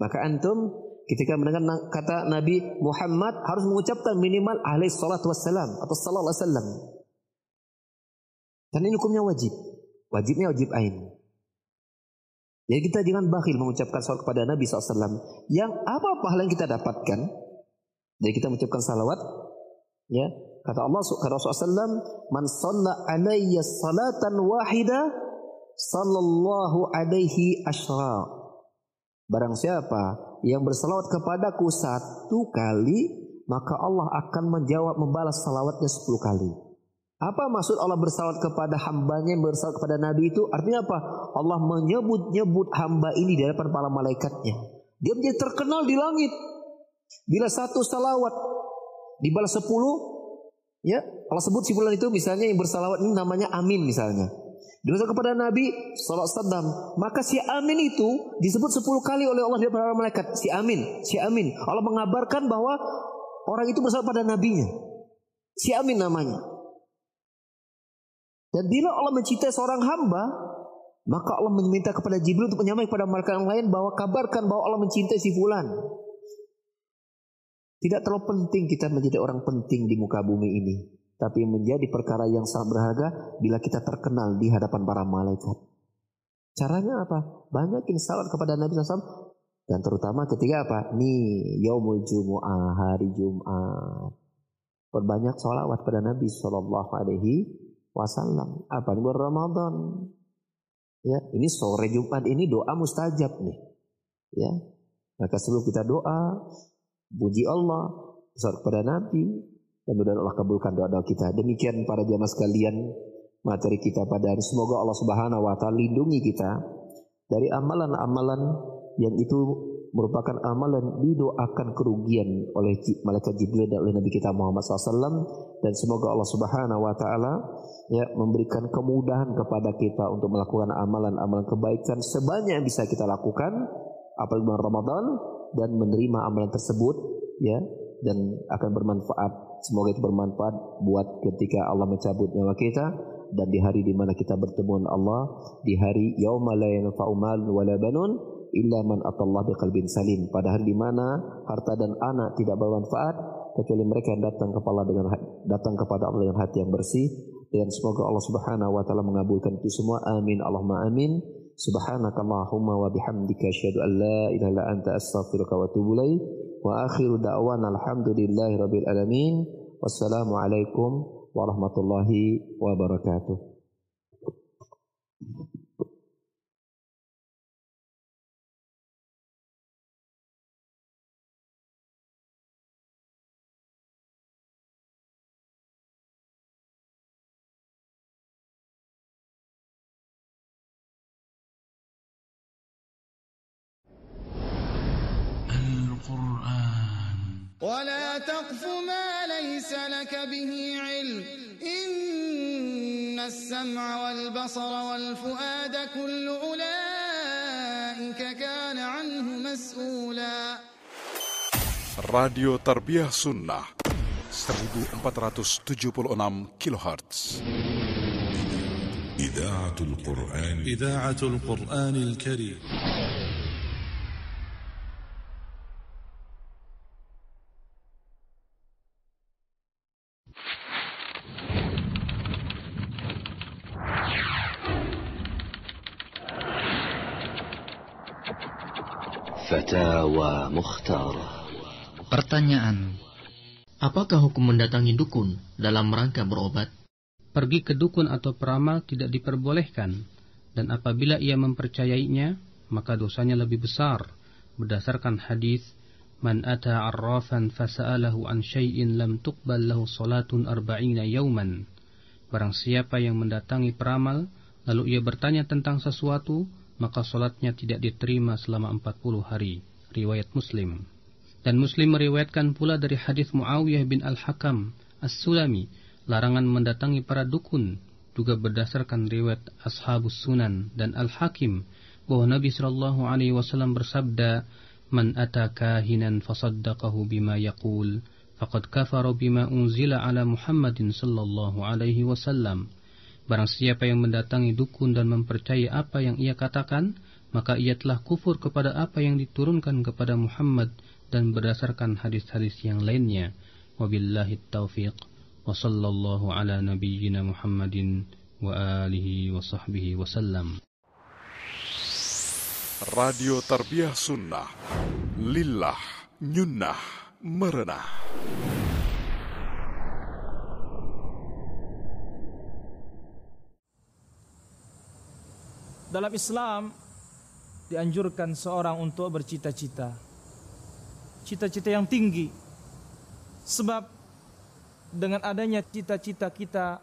Maka antum ketika mendengar kata Nabi Muhammad harus mengucapkan minimal alaihi salatu wassalam atau sallallahu alaihi wasallam. Dan ini hukumnya wajib. Wajibnya wajib ain. Jadi kita jangan bakhil mengucapkan salawat kepada Nabi SAW. Yang apa pahala yang kita dapatkan? Jadi kita mengucapkan salawat. Ya, kata Allah kata Rasulullah SAW, man salla alayya salatan wahida sallallahu alaihi ashra. Barang siapa yang bersalawat kepadaku satu kali, maka Allah akan menjawab membalas salawatnya sepuluh kali. Apa maksud Allah bersalawat kepada hambanya yang bersalawat kepada Nabi itu? Artinya apa? Allah menyebut-nyebut hamba ini di hadapan para malaikatnya. Dia menjadi terkenal di langit. Bila satu salawat dibalas sepuluh, ya Allah sebut simpulan itu misalnya yang bersalawat ini namanya amin misalnya. Dosa kepada Nabi SAW. Maka si Amin itu disebut 10 kali oleh Allah di para malaikat. Si Amin, si Amin. Allah mengabarkan bahwa orang itu bersama pada nabinya. Si Amin namanya. Dan bila Allah mencintai seorang hamba, maka Allah meminta kepada Jibril untuk menyampaikan kepada malaikat yang lain bahwa kabarkan bahwa Allah mencintai si fulan. Tidak terlalu penting kita menjadi orang penting di muka bumi ini. Tapi menjadi perkara yang sangat berharga bila kita terkenal di hadapan para malaikat. Caranya apa? Banyakin salat kepada Nabi SAW. Dan terutama ketika apa? Nih, yaumul jumu'ah, hari Jumat. Perbanyak salawat pada Nabi Sallallahu Alaihi Wasallam. Apa bulan Ramadan? Ya, ini sore Jumat ini doa mustajab nih. Ya, maka sebelum kita doa, Puji Allah, besar kepada Nabi, dan mudah Allah kabulkan doa-doa kita. Demikian para jamaah sekalian, materi kita pada hari. Semoga Allah Subhanahu wa taala lindungi kita dari amalan-amalan yang itu merupakan amalan didoakan kerugian oleh malaikat Jibril dan oleh Nabi kita Muhammad SAW dan semoga Allah Subhanahu wa taala ya memberikan kemudahan kepada kita untuk melakukan amalan-amalan kebaikan sebanyak yang bisa kita lakukan apalagi bulan Ramadan dan menerima amalan tersebut ya dan akan bermanfaat. Semoga itu bermanfaat buat ketika Allah mencabut nyawa kita dan di hari di mana kita bertemu Allah di hari yauma la yanfa'u malun wala banun illa man atallah biqalbin salim pada hari di mana harta dan anak tidak bermanfaat kecuali mereka yang datang kepada dengan datang kepada Allah dengan hati yang bersih dan semoga Allah Subhanahu wa taala mengabulkan itu semua amin Allahumma amin Subhanaka Allahumma wa bihamdika asyhadu an la ilaha illa anta astaghfiruka wa atubu ilaik. Wa akhiru da'wana alhamdulillahi rabbil alamin. Wassalamu alaikum warahmatullahi wabarakatuh. ولا تقف ما ليس لك به علم. إن السمع والبصر والفؤاد كل أولئك كان عنه مسؤولا. Radio Tarbiyah Sunnah 1476 كيلوهرتز. إذاعة القرآن. إذاعة القرآن الكريم. Fatawa Mukhtar. Pertanyaan. Apakah hukum mendatangi dukun dalam rangka berobat? Pergi ke dukun atau peramal tidak diperbolehkan. Dan apabila ia mempercayainya maka dosanya lebih besar. Berdasarkan hadis Man ata arrafan fasa'alahu an syai'in lam tuqbal lahu salatun arba'ina yauman Barang siapa yang mendatangi peramal lalu ia bertanya tentang sesuatu maka solatnya tidak diterima selama 40 hari. Riwayat Muslim. Dan Muslim meriwayatkan pula dari hadis Muawiyah bin Al-Hakam As-Sulami, larangan mendatangi para dukun, juga berdasarkan riwayat Ashabus Sunan dan Al-Hakim bahwa Nabi sallallahu alaihi wasallam bersabda, "Man ata kahinan fasaddaqahu bima yaqul, faqad kafara bima unzila ala Muhammadin sallallahu alaihi wasallam." Barang siapa yang mendatangi dukun dan mempercayai apa yang ia katakan, maka ia telah kufur kepada apa yang diturunkan kepada Muhammad dan berdasarkan hadis-hadis yang lainnya. Wabillahi taufiq. Wa sallallahu ala nabiyyina Muhammadin wa alihi wa sahbihi wasallam. Radio Tarbiyah Sunnah Lillah Nyunnah Merenah Dalam Islam dianjurkan seorang untuk bercita-cita. Cita-cita yang tinggi. Sebab dengan adanya cita-cita kita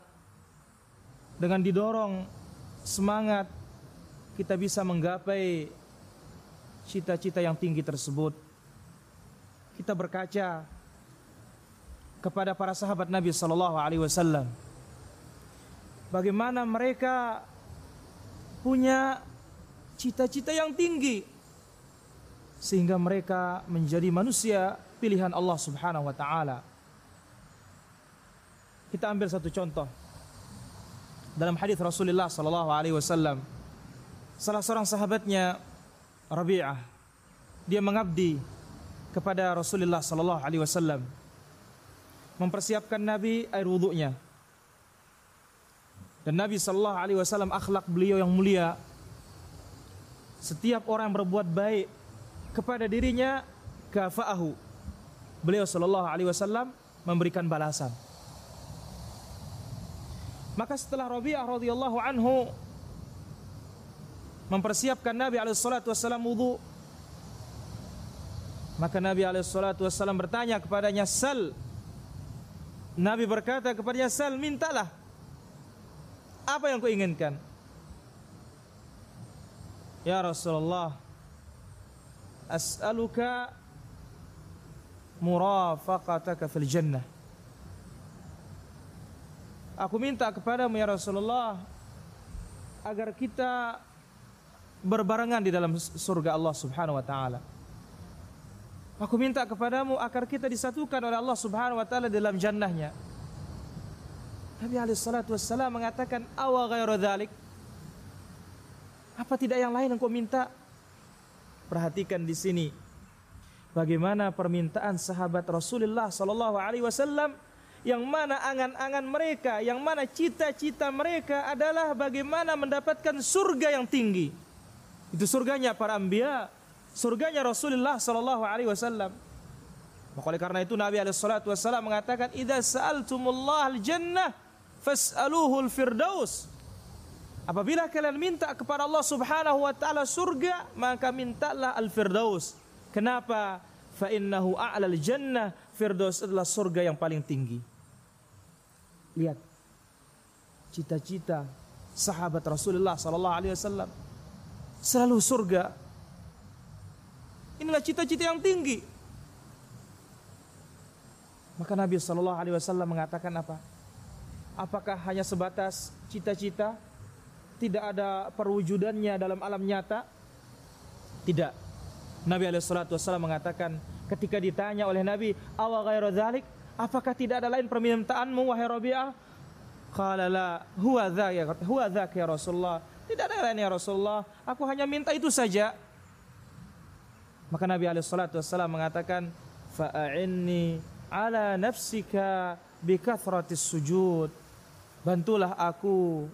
dengan didorong semangat kita bisa menggapai cita-cita yang tinggi tersebut. Kita berkaca kepada para sahabat Nabi sallallahu alaihi wasallam. Bagaimana mereka punya cita-cita yang tinggi sehingga mereka menjadi manusia pilihan Allah Subhanahu wa taala. Kita ambil satu contoh. dalam hadis Rasulullah sallallahu alaihi wasallam salah seorang sahabatnya Rabi'ah dia mengabdi kepada Rasulullah sallallahu alaihi wasallam mempersiapkan Nabi air wudhunya dan Nabi sallallahu alaihi wasallam akhlak beliau yang mulia setiap orang yang berbuat baik kepada dirinya kafa'ahu. Beliau sallallahu alaihi wasallam memberikan balasan. Maka setelah Rabi'ah radhiyallahu anhu mempersiapkan Nabi alaihi wasallam wudu maka Nabi alaihi wasallam bertanya kepadanya sal? Nabi berkata kepadanya sal mintalah apa yang kau inginkan Ya Rasulullah as'aluka murafaqataka fil jannah Aku minta kepadamu ya Rasulullah agar kita berbarengan di dalam surga Allah Subhanahu wa taala. Aku minta kepadamu agar kita disatukan oleh Allah Subhanahu wa taala dalam jannahnya. Nabi alaihi salatu wassalam mengatakan awa ghairu dzalik. Apa tidak yang lain yang kau minta? Perhatikan di sini bagaimana permintaan sahabat Rasulullah sallallahu alaihi wasallam yang mana angan-angan mereka, yang mana cita-cita mereka adalah bagaimana mendapatkan surga yang tinggi. Itu surganya para anbiya, surganya Rasulullah sallallahu alaihi wasallam. Maka oleh karena itu Nabi alaihi wasallam mengatakan, "Idza sa'altumullah al-jannah fas'aluhu al-firdaus." Apabila kalian minta kepada Allah Subhanahu wa taala surga, maka mintalah al-firdaus. Kenapa? Fa innahu a'lal jannah. Firdaus adalah surga yang paling tinggi. Lihat cita-cita sahabat Rasulullah sallallahu alaihi wasallam selalu surga. Inilah cita-cita yang tinggi. Maka Nabi sallallahu alaihi wasallam mengatakan apa? Apakah hanya sebatas cita-cita? Tidak ada perwujudannya dalam alam nyata? Tidak. Nabi alaihi mengatakan ketika ditanya oleh Nabi, "Awa ghairu dzalik?" Apakah tidak ada lain permintaanmu wahai Rabi'ah? Qala la huwa ya huwa ya Rasulullah. Tidak ada lain ya Rasulullah, aku hanya minta itu saja. Maka Nabi alaihi mengatakan, "Fa'inni ala nafsika bi kathratis sujud." Bantulah aku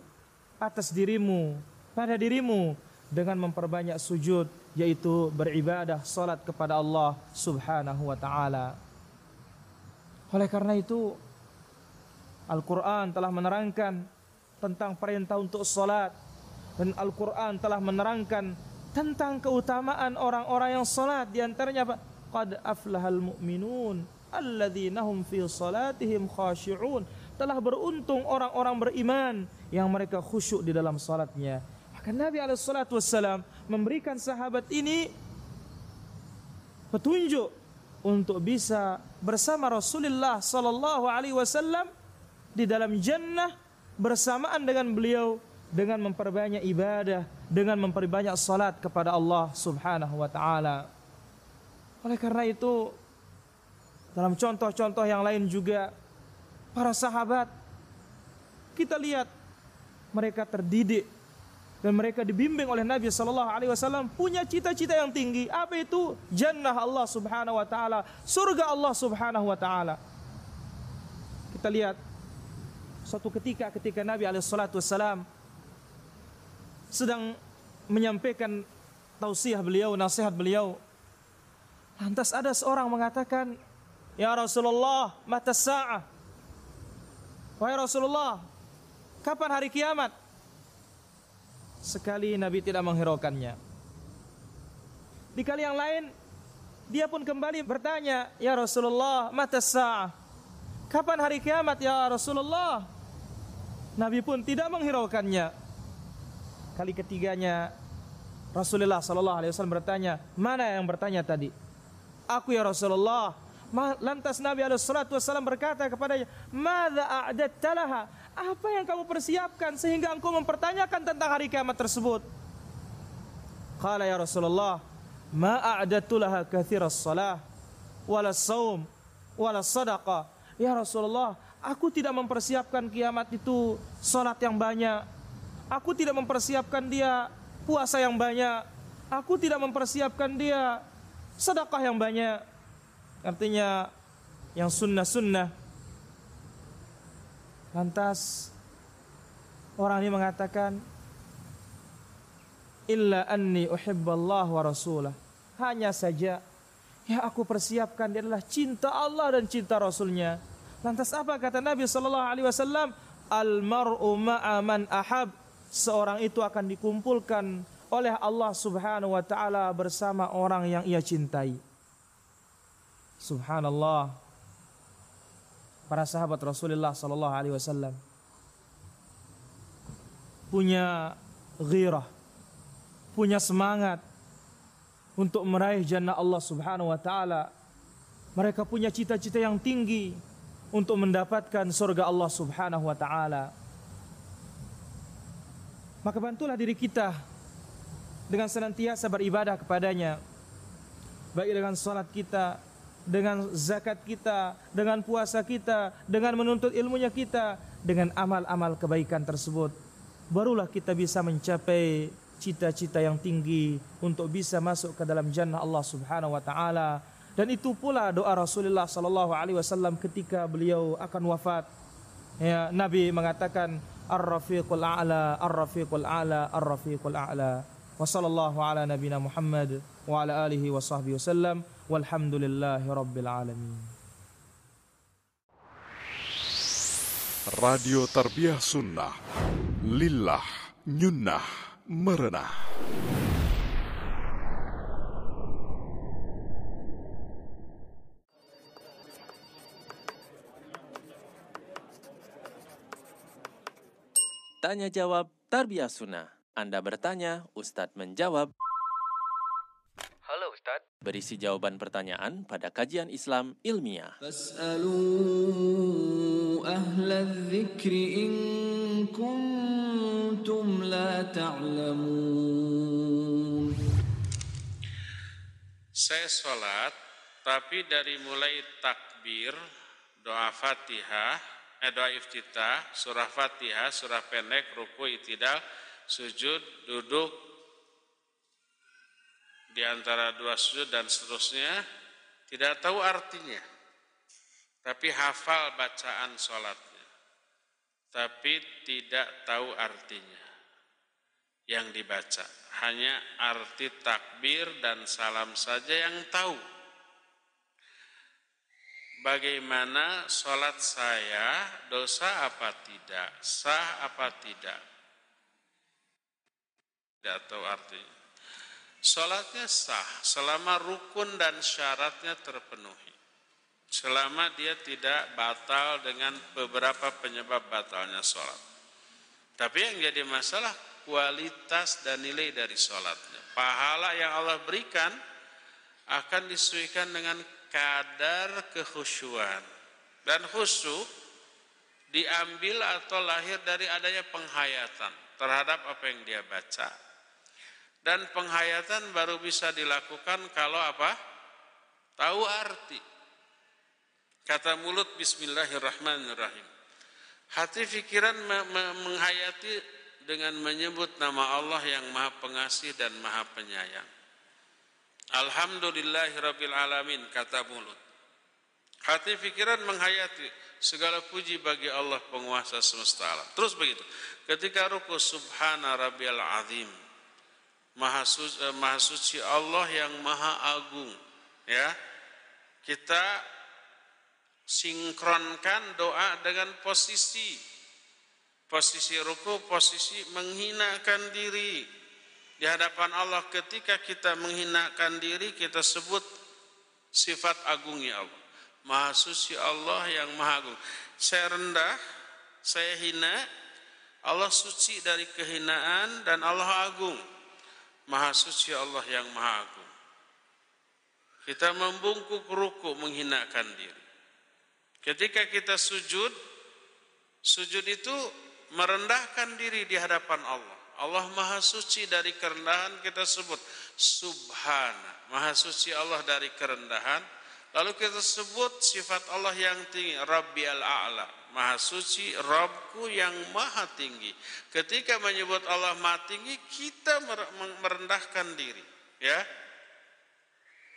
atas dirimu, pada dirimu dengan memperbanyak sujud yaitu beribadah salat kepada Allah Subhanahu wa taala. Oleh karena itu Al-Quran telah menerangkan tentang perintah untuk salat dan Al-Quran telah menerangkan tentang keutamaan orang-orang yang salat. Di antaranya qad aflahal mu'minun alladzina hum fi salatihim khashi'un telah beruntung orang-orang beriman yang mereka khusyuk di dalam salatnya maka Nabi alaihi salatu wassalam memberikan sahabat ini petunjuk untuk bisa bersama Rasulullah sallallahu alaihi wasallam di dalam jannah bersamaan dengan beliau dengan memperbanyak ibadah, dengan memperbanyak salat kepada Allah Subhanahu wa taala. Oleh karena itu dalam contoh-contoh yang lain juga para sahabat kita lihat mereka terdidik dan mereka dibimbing oleh Nabi Shallallahu Alaihi Wasallam punya cita-cita yang tinggi. Apa itu? Jannah Allah Subhanahu Wa Taala, surga Allah Subhanahu Wa Taala. Kita lihat suatu ketika ketika Nabi Alaihissalam sedang menyampaikan tausiah beliau, nasihat beliau. Lantas ada seorang mengatakan, Ya Rasulullah, mata sa'ah. Wahai Rasulullah, kapan hari kiamat? sekali Nabi tidak menghiraukannya. Di kali yang lain dia pun kembali bertanya, "Ya Rasulullah, mata sa'ah?" Kapan hari kiamat ya Rasulullah? Nabi pun tidak menghiraukannya. Kali ketiganya Rasulullah sallallahu alaihi wasallam bertanya, "Mana yang bertanya tadi?" "Aku ya Rasulullah." Lantas Nabi wasallam berkata kepadanya, "Madza a'datta laha?" Apa yang kamu persiapkan sehingga engkau mempertanyakan tentang hari kiamat tersebut? Qala ya Rasulullah, ma a'datu laha kathiras salah wala saum wala sadaqah. Ya Rasulullah, Aku tidak mempersiapkan kiamat itu sholat yang banyak. Aku tidak mempersiapkan dia puasa yang banyak. Aku tidak mempersiapkan dia sedekah yang banyak. Artinya yang sunnah-sunnah. Lantas orang ini mengatakan illa anni uhibballah wa rasulah. Hanya saja yang aku persiapkan dia adalah cinta Allah dan cinta Rasulnya. Lantas apa kata Nabi Shallallahu Alaihi Wasallam? Al mar'u ahab. Seorang itu akan dikumpulkan oleh Allah Subhanahu Wa Taala bersama orang yang ia cintai. Subhanallah. Para sahabat Rasulullah Sallallahu Alaihi Wasallam punya ghirah, punya semangat untuk meraih jannah Allah Subhanahu Wa Taala. Mereka punya cita-cita yang tinggi untuk mendapatkan surga Allah Subhanahu wa taala. Maka bantulah diri kita dengan senantiasa beribadah kepadanya. Baik dengan salat kita, dengan zakat kita, dengan puasa kita, dengan menuntut ilmunya kita, dengan amal-amal kebaikan tersebut. Barulah kita bisa mencapai cita-cita yang tinggi untuk bisa masuk ke dalam jannah Allah Subhanahu wa taala dan itu pula doa Rasulullah sallallahu alaihi wasallam ketika beliau akan wafat. Ya, Nabi mengatakan Ar-Rafiqul A'la, Ar-Rafiqul A'la, Ar-Rafiqul A'la. Wa sallallahu ala nabina Muhammad wa ala alihi wa sahbihi wasallam walhamdulillahi rabbil alamin. Radio Tarbiyah Sunnah Lillah Nyunnah Merenah Tanya jawab Tarbiyah Sunnah. Anda bertanya, Ustadz menjawab. Ustaz? Berisi jawaban pertanyaan pada kajian Islam ilmiah. Saya sholat, tapi dari mulai takbir, doa fatihah, eh, doa iftitah, surah fatihah, surah pendek, ruku, itidal, sujud, duduk, di antara dua sujud dan seterusnya, tidak tahu artinya. Tapi hafal bacaan sholatnya. Tapi tidak tahu artinya yang dibaca. Hanya arti takbir dan salam saja yang tahu bagaimana sholat saya, dosa apa tidak, sah apa tidak. Tidak tahu artinya. Sholatnya sah selama rukun dan syaratnya terpenuhi. Selama dia tidak batal dengan beberapa penyebab batalnya sholat. Tapi yang jadi masalah kualitas dan nilai dari sholatnya. Pahala yang Allah berikan akan disesuaikan dengan kadar kekhusyuan. Dan khusyuk diambil atau lahir dari adanya penghayatan terhadap apa yang dia baca. Dan penghayatan baru bisa dilakukan kalau apa? Tahu arti. Kata mulut bismillahirrahmanirrahim. Hati fikiran menghayati dengan menyebut nama Allah yang maha pengasih dan maha penyayang. Alhamdulillahirabbil alamin kata mulut. Hati fikiran menghayati segala puji bagi Allah penguasa semesta alam. Terus begitu. Ketika ruku subhana rabbiyal azim. Maha suci, eh, maha suci Allah yang maha agung. Ya. Kita sinkronkan doa dengan posisi posisi ruku, posisi menghinakan diri di hadapan Allah ketika kita menghinakan diri kita sebut sifat agungnya Allah maha suci Allah yang maha agung saya rendah saya hina Allah suci dari kehinaan dan Allah agung maha suci Allah yang maha agung kita membungkuk ruku menghinakan diri ketika kita sujud sujud itu merendahkan diri di hadapan Allah Allah maha suci dari kerendahan kita sebut subhana. Maha suci Allah dari kerendahan. Lalu kita sebut sifat Allah yang tinggi. Rabbi al-a'la. Maha suci, Robku yang maha tinggi. Ketika menyebut Allah maha tinggi, kita merendahkan diri. Ya,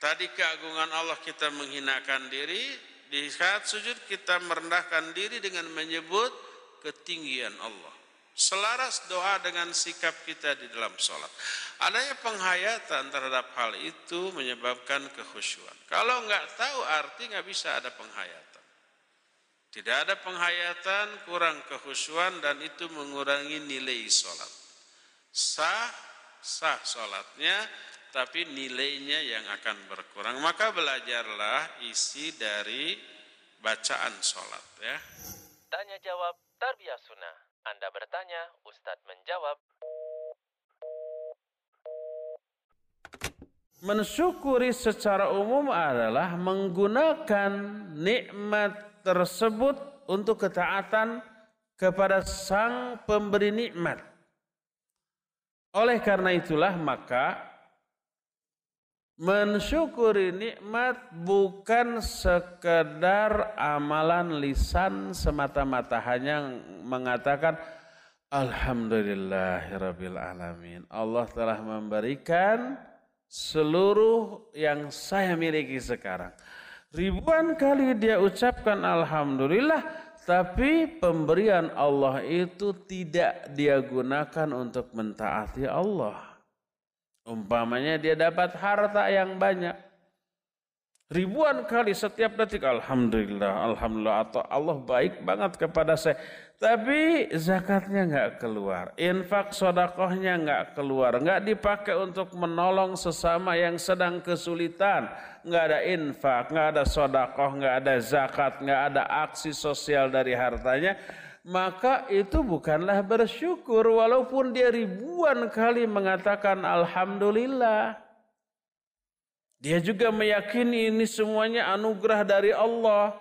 Tadi keagungan Allah kita menghinakan diri, di saat sujud kita merendahkan diri dengan menyebut ketinggian Allah. Selaras doa dengan sikap kita di dalam sholat. Adanya penghayatan terhadap hal itu menyebabkan kekhusyuan. Kalau nggak tahu arti nggak bisa ada penghayatan. Tidak ada penghayatan, kurang kekhusyuan dan itu mengurangi nilai sholat. Sah, sah sholatnya, tapi nilainya yang akan berkurang. Maka belajarlah isi dari bacaan sholat ya. Tanya jawab tarbiyah sunnah. Anda bertanya, Ustadz menjawab. Mensyukuri secara umum adalah menggunakan nikmat tersebut untuk ketaatan kepada sang pemberi nikmat. Oleh karena itulah maka Mensyukuri nikmat bukan sekedar amalan lisan semata-mata hanya mengatakan Alhamdulillahirabbil alamin. Allah telah memberikan seluruh yang saya miliki sekarang. Ribuan kali dia ucapkan alhamdulillah tapi pemberian Allah itu tidak dia gunakan untuk mentaati Allah. Umpamanya dia dapat harta yang banyak. Ribuan kali setiap detik Alhamdulillah, Alhamdulillah atau Allah baik banget kepada saya. Tapi zakatnya nggak keluar, infak sodakohnya nggak keluar, nggak dipakai untuk menolong sesama yang sedang kesulitan. Nggak ada infak, nggak ada sodakoh, nggak ada zakat, nggak ada aksi sosial dari hartanya maka itu bukanlah bersyukur walaupun dia ribuan kali mengatakan alhamdulillah. Dia juga meyakini ini semuanya anugerah dari Allah.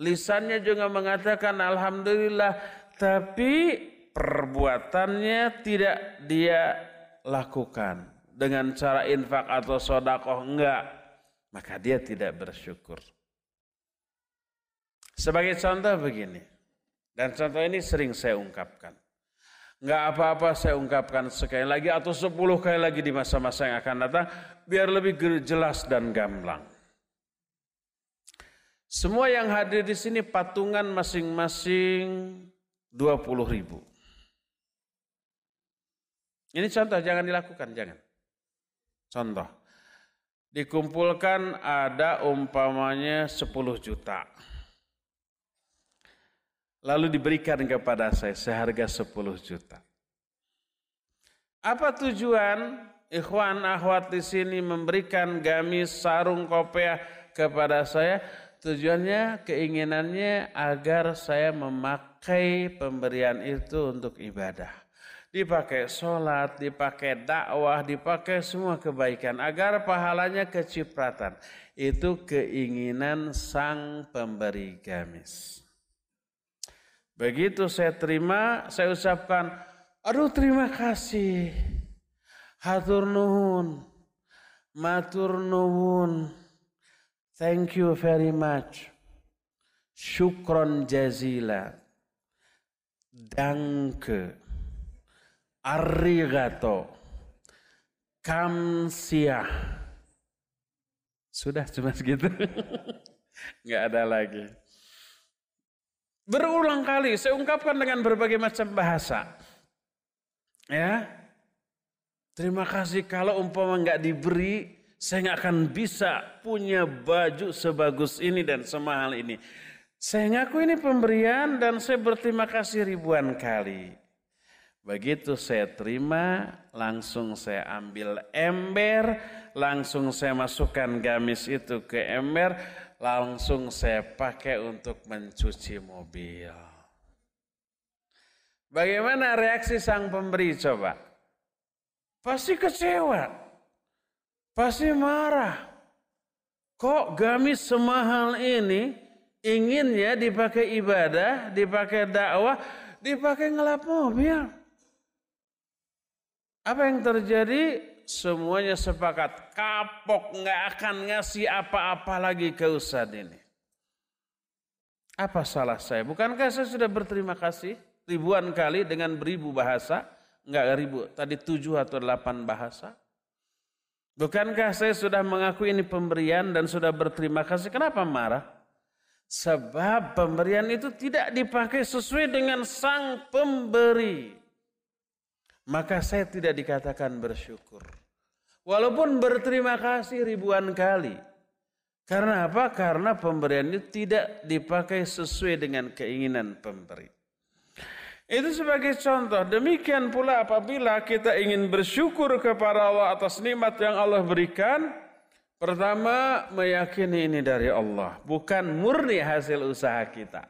Lisannya juga mengatakan alhamdulillah, tapi perbuatannya tidak dia lakukan dengan cara infak atau sodakoh enggak, maka dia tidak bersyukur. Sebagai contoh begini, dan contoh ini sering saya ungkapkan. Nggak apa-apa saya ungkapkan sekali lagi atau sepuluh kali lagi di masa-masa yang akan datang. Biar lebih jelas dan gamblang. Semua yang hadir di sini patungan masing-masing 20 ribu. Ini contoh, jangan dilakukan, jangan. Contoh, dikumpulkan ada umpamanya 10 juta lalu diberikan kepada saya seharga 10 juta. Apa tujuan ikhwan akhwat di sini memberikan gamis, sarung, kopiah kepada saya? Tujuannya, keinginannya agar saya memakai pemberian itu untuk ibadah. Dipakai sholat, dipakai dakwah, dipakai semua kebaikan. Agar pahalanya kecipratan. Itu keinginan sang pemberi gamis. Begitu saya terima, saya ucapkan, aduh terima kasih. Hatur nuhun, matur nuhun, thank you very much. Syukron jazila. Danke. Arigato. Kamsiah. Sudah cuma segitu. Enggak ada lagi. Berulang kali saya ungkapkan dengan berbagai macam bahasa. Ya. Terima kasih kalau umpama nggak diberi, saya nggak akan bisa punya baju sebagus ini dan semahal ini. Saya ngaku ini pemberian dan saya berterima kasih ribuan kali. Begitu saya terima, langsung saya ambil ember, langsung saya masukkan gamis itu ke ember, langsung saya pakai untuk mencuci mobil. Bagaimana reaksi sang pemberi coba? Pasti kecewa. Pasti marah. Kok gamis semahal ini inginnya dipakai ibadah, dipakai dakwah, dipakai ngelap mobil. Apa yang terjadi? semuanya sepakat kapok nggak akan ngasih apa-apa lagi ke Ustadz ini. Apa salah saya? Bukankah saya sudah berterima kasih ribuan kali dengan beribu bahasa? Enggak ribu, tadi tujuh atau delapan bahasa. Bukankah saya sudah mengaku ini pemberian dan sudah berterima kasih? Kenapa marah? Sebab pemberian itu tidak dipakai sesuai dengan sang pemberi. Maka saya tidak dikatakan bersyukur. Walaupun berterima kasih ribuan kali. Karena apa? Karena pemberian itu tidak dipakai sesuai dengan keinginan pemberi. Itu sebagai contoh. Demikian pula apabila kita ingin bersyukur kepada Allah atas nikmat yang Allah berikan, pertama meyakini ini dari Allah, bukan murni hasil usaha kita.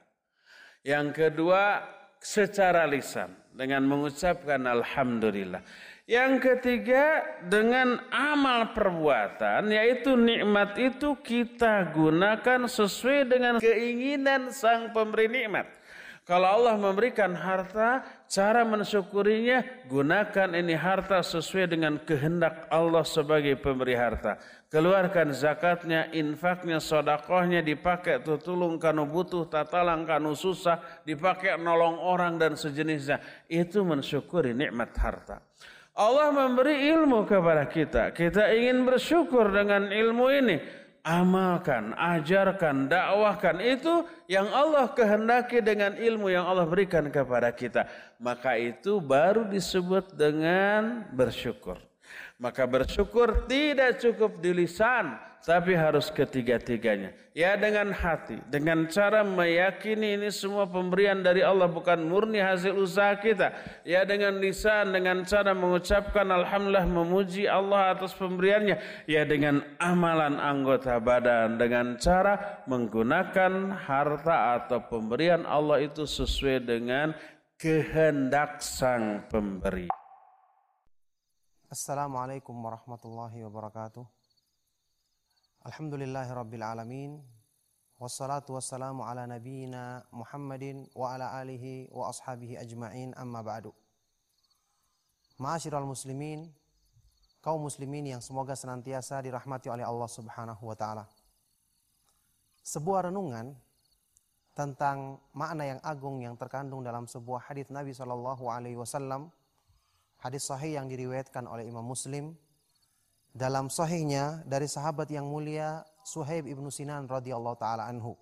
Yang kedua, secara lisan dengan mengucapkan alhamdulillah. Yang ketiga dengan amal perbuatan yaitu nikmat itu kita gunakan sesuai dengan keinginan sang pemberi nikmat. Kalau Allah memberikan harta, cara mensyukurinya gunakan ini harta sesuai dengan kehendak Allah sebagai pemberi harta. Keluarkan zakatnya, infaknya, sodakohnya dipakai tutulung kanu butuh, tatalang kanu susah, dipakai nolong orang dan sejenisnya. Itu mensyukuri nikmat harta. Allah memberi ilmu kepada kita. Kita ingin bersyukur dengan ilmu ini amalkan, ajarkan, dakwahkan itu yang Allah kehendaki dengan ilmu yang Allah berikan kepada kita. Maka itu baru disebut dengan bersyukur. Maka bersyukur tidak cukup di lisan, tapi harus ketiga-tiganya. Ya dengan hati, dengan cara meyakini ini semua pemberian dari Allah bukan murni hasil usaha kita. Ya dengan lisan, dengan cara mengucapkan Alhamdulillah memuji Allah atas pemberiannya. Ya dengan amalan anggota badan, dengan cara menggunakan harta atau pemberian Allah itu sesuai dengan kehendak sang pemberi. Assalamualaikum warahmatullahi wabarakatuh. Alhamdulillahi rabbil alamin. Wassalatu wassalamu ala nabiyina Muhammadin wa ala alihi wa ashabihi ajma'in amma ba'du. Ma'asyiral muslimin, kaum muslimin yang semoga senantiasa dirahmati oleh Allah Subhanahu wa taala. Sebuah renungan tentang makna yang agung yang terkandung dalam sebuah hadis Nabi Shallallahu alaihi wasallam hadis sahih yang diriwayatkan oleh Imam Muslim dalam sahihnya dari sahabat yang mulia Suhaib ibnu Sinan radhiyallahu taala anhu.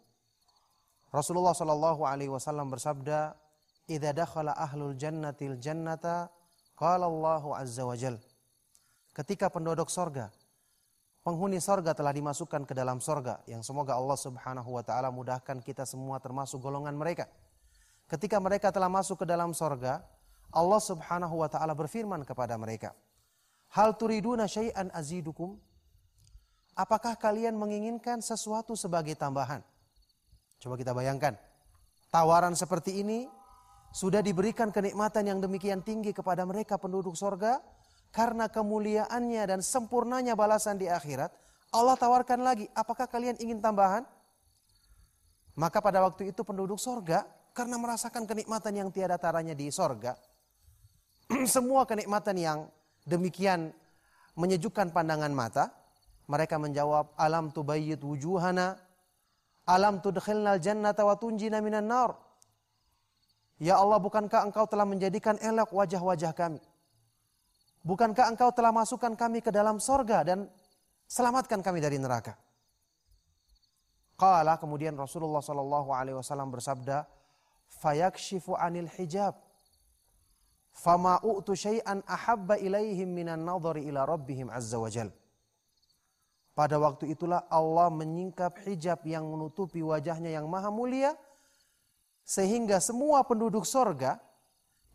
Rasulullah shallallahu alaihi wasallam bersabda, "Idza dakhala ahlul jannatil jannata, qala Allah azza wa jal." Ketika penduduk sorga, penghuni sorga telah dimasukkan ke dalam sorga, yang semoga Allah subhanahu wa ta'ala mudahkan kita semua termasuk golongan mereka. Ketika mereka telah masuk ke dalam sorga, Allah Subhanahu wa taala berfirman kepada mereka, "Hal turiduna syai'an azidukum?" Apakah kalian menginginkan sesuatu sebagai tambahan? Coba kita bayangkan. Tawaran seperti ini sudah diberikan kenikmatan yang demikian tinggi kepada mereka penduduk sorga karena kemuliaannya dan sempurnanya balasan di akhirat. Allah tawarkan lagi, apakah kalian ingin tambahan? Maka pada waktu itu penduduk sorga karena merasakan kenikmatan yang tiada taranya di sorga, semua kenikmatan yang demikian menyejukkan pandangan mata, mereka menjawab, Alam tubayyid wujuhana, alam tudkhilnal jannata wa tunjina minan nar. Ya Allah, bukankah engkau telah menjadikan elok wajah-wajah kami? Bukankah engkau telah masukkan kami ke dalam sorga dan selamatkan kami dari neraka? Qala kemudian Rasulullah Shallallahu Alaihi Wasallam bersabda, fayakshifu anil hijab fama u'tu syai'an ahabba ilaihim minan nadhari ila rabbihim azza wajal. Pada waktu itulah Allah menyingkap hijab yang menutupi wajahnya yang maha mulia sehingga semua penduduk sorga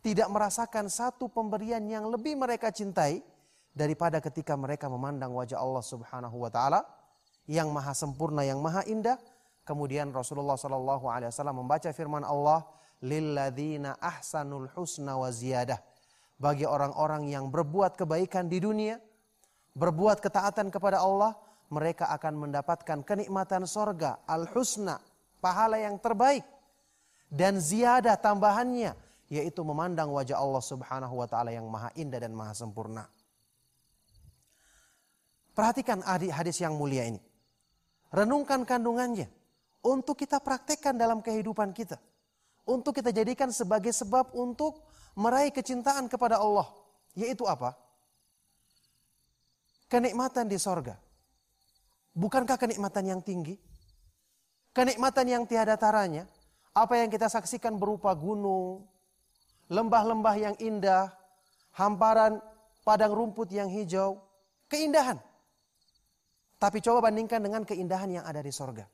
tidak merasakan satu pemberian yang lebih mereka cintai daripada ketika mereka memandang wajah Allah Subhanahu wa taala yang maha sempurna yang maha indah kemudian Rasulullah wasallam membaca firman Allah lilladzina ahsanul husna wa ziyadah. Bagi orang-orang yang berbuat kebaikan di dunia, berbuat ketaatan kepada Allah, mereka akan mendapatkan kenikmatan sorga, al-husna, pahala yang terbaik. Dan ziyadah tambahannya, yaitu memandang wajah Allah subhanahu wa ta'ala yang maha indah dan maha sempurna. Perhatikan hadis yang mulia ini. Renungkan kandungannya. untuk kita praktekkan dalam kehidupan kita. Untuk kita jadikan sebagai sebab untuk meraih kecintaan kepada Allah. Yaitu apa? Kenikmatan di sorga. Bukankah kenikmatan yang tinggi? Kenikmatan yang tiada taranya. Apa yang kita saksikan berupa gunung, lembah-lembah yang indah, hamparan padang rumput yang hijau, keindahan. Tapi coba bandingkan dengan keindahan yang ada di sorga.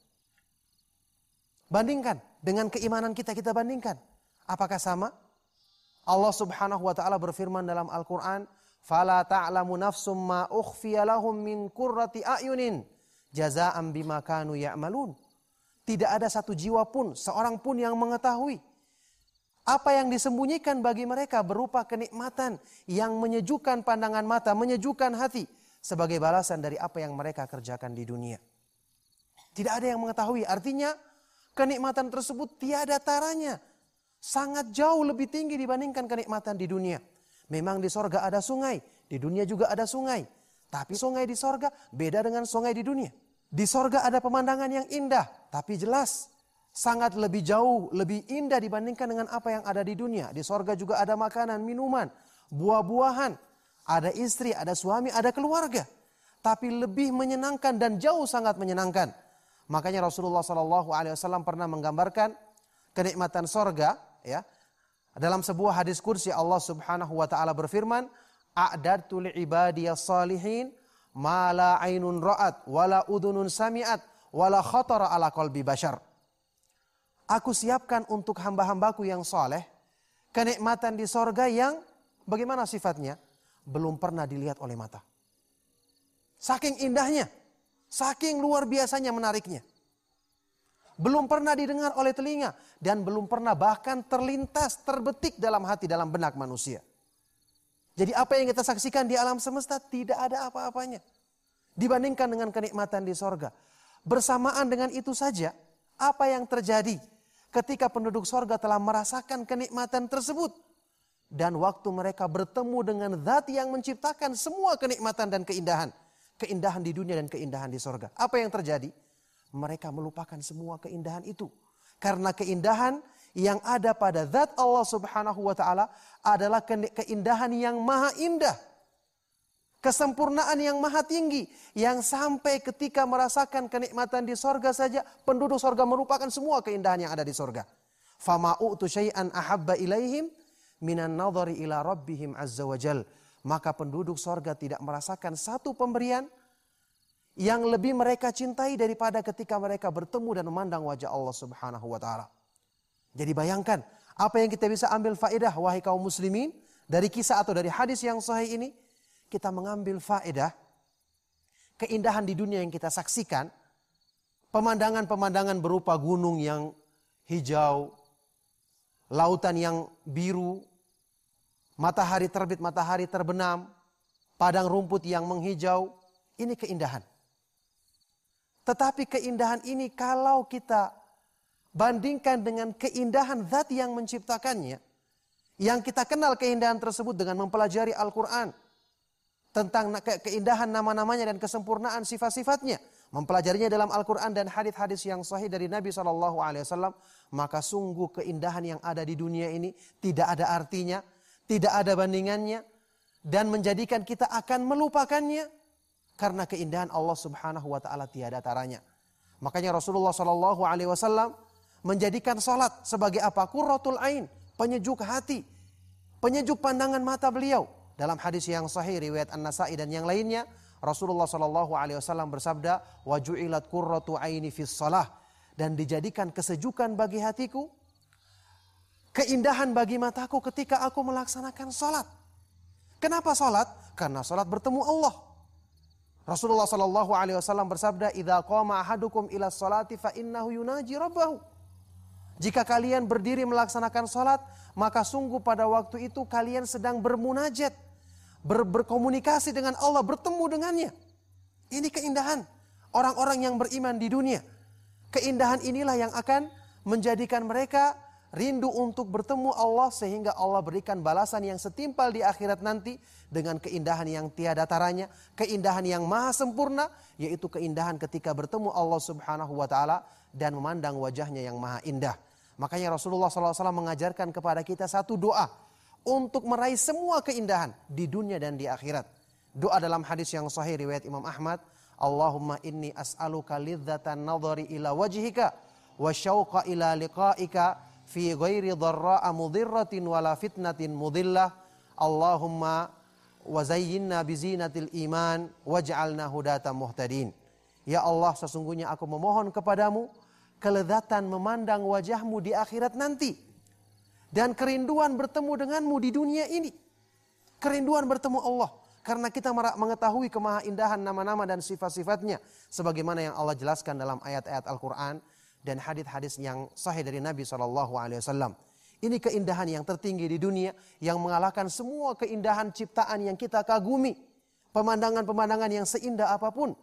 Bandingkan dengan keimanan kita kita bandingkan. Apakah sama? Allah Subhanahu wa taala berfirman dalam Al-Qur'an, "Fala ta'lamu nafsum ma ukhfiya min qurrati a'yunin jazaa'an bima kanu ya'malun." Tidak ada satu jiwa pun, seorang pun yang mengetahui apa yang disembunyikan bagi mereka berupa kenikmatan yang menyejukkan pandangan mata, menyejukkan hati sebagai balasan dari apa yang mereka kerjakan di dunia. Tidak ada yang mengetahui, artinya kenikmatan tersebut tiada taranya. Sangat jauh lebih tinggi dibandingkan kenikmatan di dunia. Memang di sorga ada sungai, di dunia juga ada sungai. Tapi sungai di sorga beda dengan sungai di dunia. Di sorga ada pemandangan yang indah, tapi jelas sangat lebih jauh, lebih indah dibandingkan dengan apa yang ada di dunia. Di sorga juga ada makanan, minuman, buah-buahan, ada istri, ada suami, ada keluarga. Tapi lebih menyenangkan dan jauh sangat menyenangkan. Makanya Rasulullah SAW pernah menggambarkan kenikmatan sorga, ya, dalam sebuah hadis kursi Allah Subhanahu wa taala berfirman, "A'dadtu li'ibadiyas salihin ma la ainun ra'at wala udunun sami'at wala khatara ala qalbi bashar." Aku siapkan untuk hamba-hambaku yang soleh kenikmatan di sorga yang bagaimana sifatnya belum pernah dilihat oleh mata. Saking indahnya, saking luar biasanya menariknya belum pernah didengar oleh telinga dan belum pernah bahkan terlintas, terbetik dalam hati, dalam benak manusia. Jadi apa yang kita saksikan di alam semesta tidak ada apa-apanya. Dibandingkan dengan kenikmatan di sorga. Bersamaan dengan itu saja, apa yang terjadi ketika penduduk sorga telah merasakan kenikmatan tersebut. Dan waktu mereka bertemu dengan zat yang menciptakan semua kenikmatan dan keindahan. Keindahan di dunia dan keindahan di sorga. Apa yang terjadi? mereka melupakan semua keindahan itu. Karena keindahan yang ada pada zat Allah Subhanahu wa taala adalah keindahan yang maha indah. Kesempurnaan yang maha tinggi yang sampai ketika merasakan kenikmatan di sorga saja penduduk sorga melupakan semua keindahan yang ada di sorga. Fama u'tu syai'an ahabba ilaihim minan nadhari ila rabbihim azza wajal. Maka penduduk sorga tidak merasakan satu pemberian yang lebih mereka cintai daripada ketika mereka bertemu dan memandang wajah Allah Subhanahu wa taala. Jadi bayangkan apa yang kita bisa ambil faedah wahai kaum muslimin dari kisah atau dari hadis yang sahih ini kita mengambil faedah keindahan di dunia yang kita saksikan pemandangan-pemandangan berupa gunung yang hijau, lautan yang biru, matahari terbit, matahari terbenam, padang rumput yang menghijau, ini keindahan. Tetapi keindahan ini kalau kita bandingkan dengan keindahan zat yang menciptakannya, yang kita kenal keindahan tersebut dengan mempelajari Al-Quran, tentang keindahan nama-namanya dan kesempurnaan sifat-sifatnya, mempelajarinya dalam Al-Quran dan hadis-hadis yang sahih dari Nabi SAW, maka sungguh keindahan yang ada di dunia ini tidak ada artinya, tidak ada bandingannya, dan menjadikan kita akan melupakannya karena keindahan Allah Subhanahu wa taala tiada taranya. Makanya Rasulullah Shallallahu alaihi wasallam menjadikan salat sebagai apa? Qurratul ain, penyejuk hati, penyejuk pandangan mata beliau. Dalam hadis yang sahih riwayat An-Nasa'i dan yang lainnya, Rasulullah Shallallahu alaihi wasallam bersabda, "Wa ju'ilat qurratu aini fis salah." Dan dijadikan kesejukan bagi hatiku, keindahan bagi mataku ketika aku melaksanakan salat. Kenapa salat? Karena salat bertemu Allah. Rasulullah Shallallahu Alaihi Wasallam bersabda, "Idza qama ahadukum ila salati fa innahu yunaji rabbahu." Jika kalian berdiri melaksanakan salat, maka sungguh pada waktu itu kalian sedang bermunajat, ber berkomunikasi dengan Allah, bertemu dengannya. Ini keindahan orang-orang yang beriman di dunia. Keindahan inilah yang akan menjadikan mereka rindu untuk bertemu Allah sehingga Allah berikan balasan yang setimpal di akhirat nanti dengan keindahan yang tiada taranya, keindahan yang maha sempurna, yaitu keindahan ketika bertemu Allah Subhanahu wa taala dan memandang wajahnya yang maha indah. Makanya Rasulullah SAW mengajarkan kepada kita satu doa untuk meraih semua keindahan di dunia dan di akhirat. Doa dalam hadis yang sahih riwayat Imam Ahmad, Allahumma inni as'aluka lidzatan nadhari ila wajhika wa syauqa ila liqa'ika fi ghairi dharra'a mudhirratin wala fitnatin mudillah. Allahumma wa zayyinna bizinatil iman waj'alna hudatan muhtadin. Ya Allah, sesungguhnya aku memohon kepadamu kelezatan memandang wajahmu di akhirat nanti. Dan kerinduan bertemu denganmu di dunia ini. Kerinduan bertemu Allah. Karena kita mengetahui kemahaindahan nama-nama dan sifat-sifatnya. Sebagaimana yang Allah jelaskan dalam ayat-ayat Al-Quran dan hadis-hadis yang sahih dari Nabi Shallallahu Alaihi Wasallam. Ini keindahan yang tertinggi di dunia yang mengalahkan semua keindahan ciptaan yang kita kagumi. Pemandangan-pemandangan yang seindah apa pun.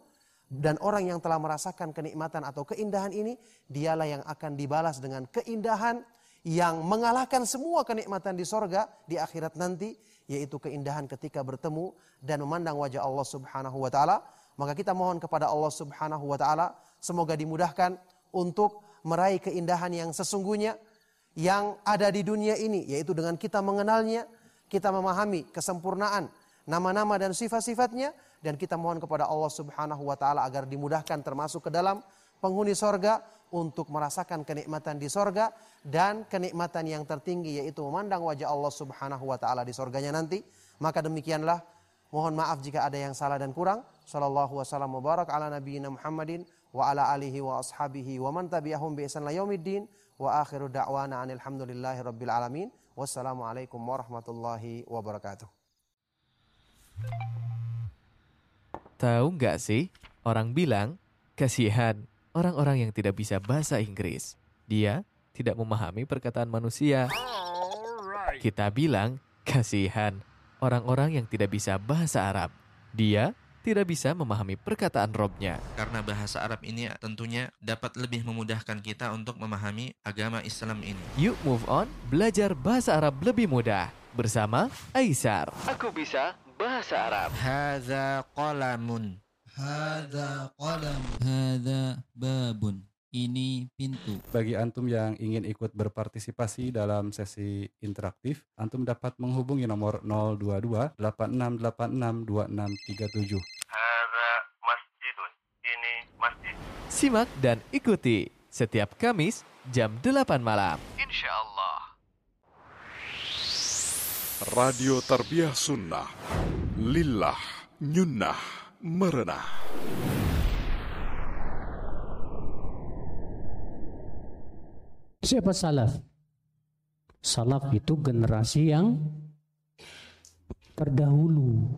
Dan orang yang telah merasakan kenikmatan atau keindahan ini, dialah yang akan dibalas dengan keindahan yang mengalahkan semua kenikmatan di sorga di akhirat nanti, yaitu keindahan ketika bertemu dan memandang wajah Allah Subhanahu wa taala. Maka kita mohon kepada Allah Subhanahu wa taala semoga dimudahkan untuk meraih keindahan yang sesungguhnya yang ada di dunia ini yaitu dengan kita mengenalnya, kita memahami kesempurnaan nama-nama dan sifat-sifatnya dan kita mohon kepada Allah Subhanahu wa taala agar dimudahkan termasuk ke dalam penghuni sorga untuk merasakan kenikmatan di sorga dan kenikmatan yang tertinggi yaitu memandang wajah Allah Subhanahu wa taala di sorganya nanti. Maka demikianlah mohon maaf jika ada yang salah dan kurang. Sallallahu wasallam mubarak ala nabiyina Muhammadin wa ala alihi wa ashabihi wa man tabi'ahum bi ihsan yaumiddin wa akhiru da'wana alhamdulillahi rabbil alamin wassalamu alaikum warahmatullahi wabarakatuh Tahu nggak sih, orang bilang, kasihan orang-orang yang tidak bisa bahasa Inggris. Dia tidak memahami perkataan manusia. Kita bilang, kasihan orang-orang yang tidak bisa bahasa Arab. Dia tidak bisa memahami perkataan robnya. Karena bahasa Arab ini tentunya dapat lebih memudahkan kita untuk memahami agama Islam ini. Yuk move on, belajar bahasa Arab lebih mudah. Bersama Aisar. Aku bisa bahasa Arab. Hadza qalamun. Hadza qalam. Hadza babun. Ini pintu. Bagi antum yang ingin ikut berpartisipasi dalam sesi interaktif, antum dapat menghubungi nomor 022 8686 2637. Hada masjidun. Ini masjid. Simak dan ikuti setiap Kamis jam 8 malam. Insya Allah. Radio Tarbiyah Sunnah Lillah Nyunnah Merenah Siapa salaf? Salaf itu generasi yang terdahulu.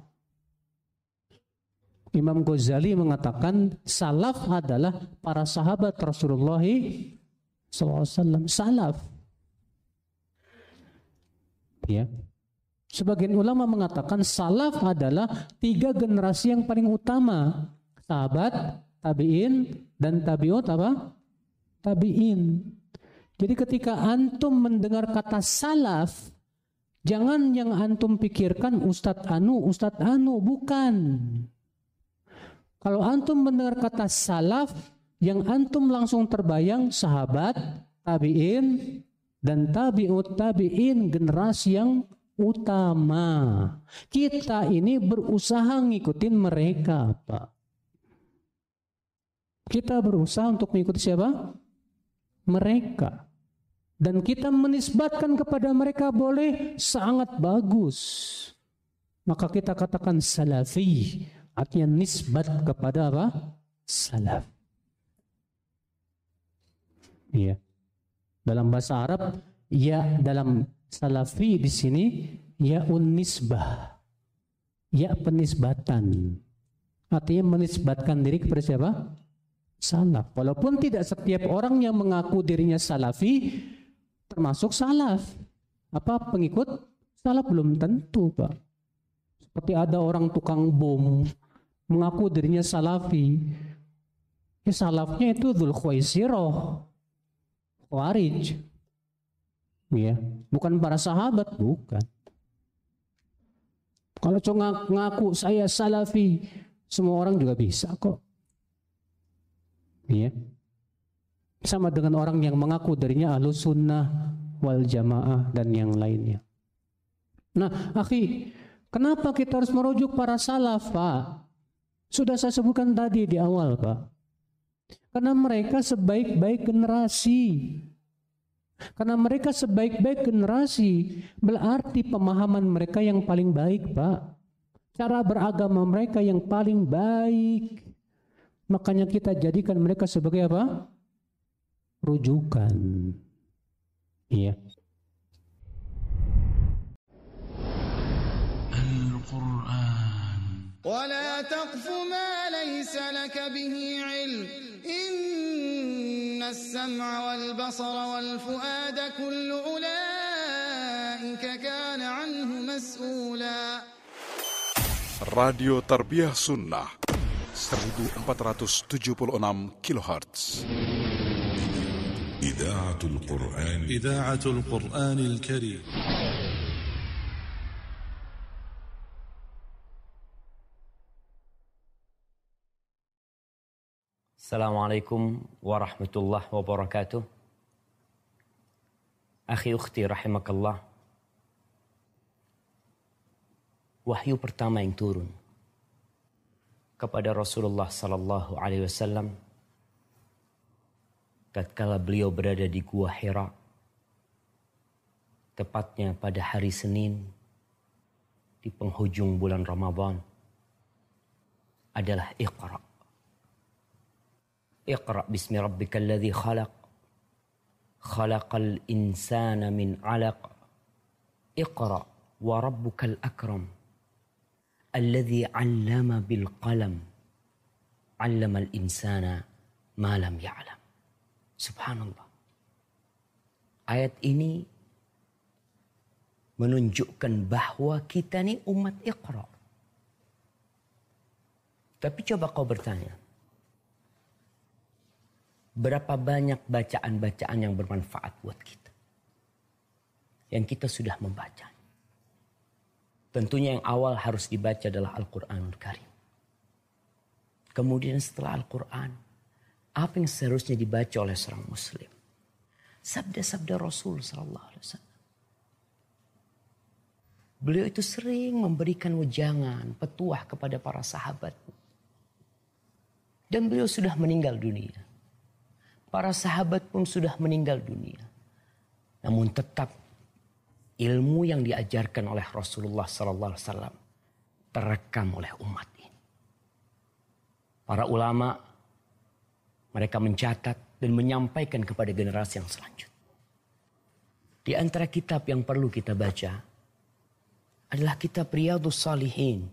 Imam Ghazali mengatakan salaf adalah para sahabat Rasulullah SAW. Salaf. Ya. Sebagian ulama mengatakan salaf adalah tiga generasi yang paling utama. Sahabat, tabi'in, dan tabi'ut apa? Tabi'in. Jadi ketika antum mendengar kata salaf, jangan yang antum pikirkan Ustadz Anu, Ustadz Anu, bukan. Kalau antum mendengar kata salaf, yang antum langsung terbayang sahabat, tabi'in, dan tabi'ut tabi'in generasi yang utama. Kita ini berusaha ngikutin mereka, Pak. Kita berusaha untuk mengikuti siapa? Mereka. Dan kita menisbatkan kepada mereka boleh sangat bagus. Maka kita katakan salafi. Artinya nisbat kepada apa? Salaf. Iya. Dalam bahasa Arab, ya dalam salafi di sini ya unisbah. Ya penisbatan. Artinya menisbatkan diri kepada siapa? Salaf. Walaupun tidak setiap orang yang mengaku dirinya salafi termasuk salaf. Apa pengikut salaf belum tentu, Pak. Seperti ada orang tukang bom mengaku dirinya salafi. Ya, salafnya itu Dzul Khuwaisirah. Khawarij. Ya, bukan para sahabat, bukan. Kalau cuma ngaku saya salafi, semua orang juga bisa kok. Ya. Sama dengan orang yang mengaku darinya ahlu sunnah wal jamaah dan yang lainnya. Nah, akhi, kenapa kita harus merujuk para salaf, Pak? Sudah saya sebutkan tadi di awal, Pak. Karena mereka sebaik-baik generasi. Karena mereka sebaik-baik generasi, berarti pemahaman mereka yang paling baik, Pak. Cara beragama mereka yang paling baik. Makanya kita jadikan mereka sebagai apa? Rujukan. Iya. القرآن. ولا تقف ما ليس لك به علم. إن السمع والبصر والفؤاد كل أولئك كان عنه مسؤولا. Radio Tarbiyah Sunnah 1476 kHz إذاعة القرآن إذاعة القرآن الكريم. السلام عليكم ورحمة الله وبركاته. أخي أختي رحمك الله. وحيو pertama yang turun kepada Rasulullah sallallahu alaihi wasallam tatkala beliau berada di Gua Hira tepatnya pada hari Senin di penghujung bulan Ramadan adalah Iqra. اقرأ باسم ربك الذي خلق خلق الإنسان من علق اقرأ وربك الأكرم الذي علم بالقلم علم الإنسان ما لم يعلم Subhanallah. Ayat ini menunjukkan bahwa kita ini umat Iqra. Tapi coba kau bertanya, berapa banyak bacaan-bacaan yang bermanfaat buat kita. Yang kita sudah membaca. Tentunya yang awal harus dibaca adalah Al-Quranul Karim. Kemudian setelah Al-Quran, apa yang seharusnya dibaca oleh seorang muslim? Sabda-sabda Rasul Sallallahu Alaihi Wasallam. Beliau itu sering memberikan wejangan, petuah kepada para sahabat. Dan beliau sudah meninggal dunia. Para sahabat pun sudah meninggal dunia. Namun tetap ilmu yang diajarkan oleh Rasulullah sallallahu alaihi wasallam terekam oleh umat ini. Para ulama mereka mencatat dan menyampaikan kepada generasi yang selanjutnya. Di antara kitab yang perlu kita baca adalah kitab Riyadus Salihin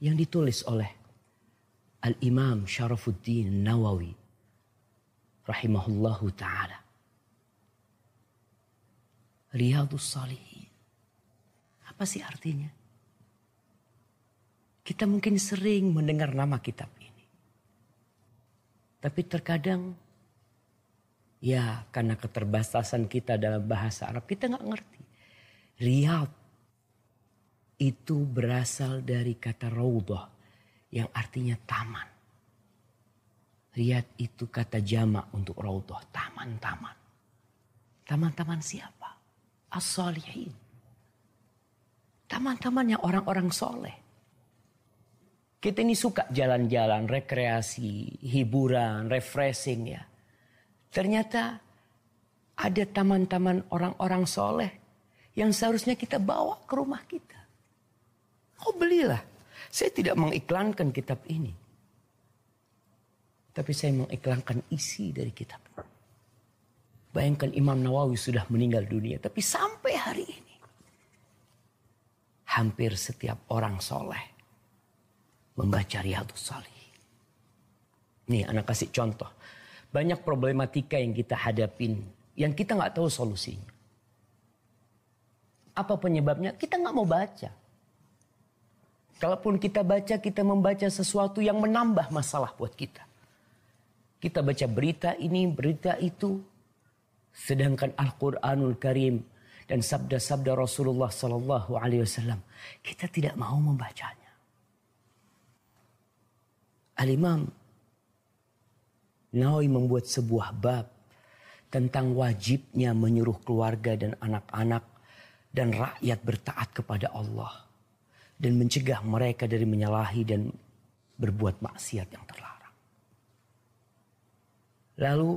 yang ditulis oleh Al-Imam Syarafuddin Nawawi rahimahullahu taala. Riyadus Salihin. Apa sih artinya? Kita mungkin sering mendengar nama kitab. Tapi terkadang ya karena keterbatasan kita dalam bahasa Arab kita nggak ngerti. Riyad itu berasal dari kata raudhah yang artinya taman. Riyad itu kata jamak untuk raudhah, taman-taman. Taman-taman siapa? As-salihin. Taman-tamannya orang-orang soleh. Kita ini suka jalan-jalan, rekreasi, hiburan, refreshing ya. Ternyata ada taman-taman orang-orang soleh yang seharusnya kita bawa ke rumah kita. Kau belilah saya tidak mengiklankan kitab ini. Tapi saya mengiklankan isi dari kitab. Bayangkan Imam Nawawi sudah meninggal dunia. Tapi sampai hari ini. Hampir setiap orang soleh. Membaca Riyadus Salih. Nih anak kasih contoh. Banyak problematika yang kita hadapin. Yang kita nggak tahu solusinya. Apa penyebabnya? Kita nggak mau baca. Kalaupun kita baca, kita membaca sesuatu yang menambah masalah buat kita. Kita baca berita ini, berita itu. Sedangkan Al-Quranul Karim dan sabda-sabda Rasulullah Sallallahu Alaihi Wasallam kita tidak mau membacanya. Al-Imam Nawawi membuat sebuah bab tentang wajibnya menyuruh keluarga dan anak-anak dan rakyat bertaat kepada Allah dan mencegah mereka dari menyalahi dan berbuat maksiat yang terlarang. Lalu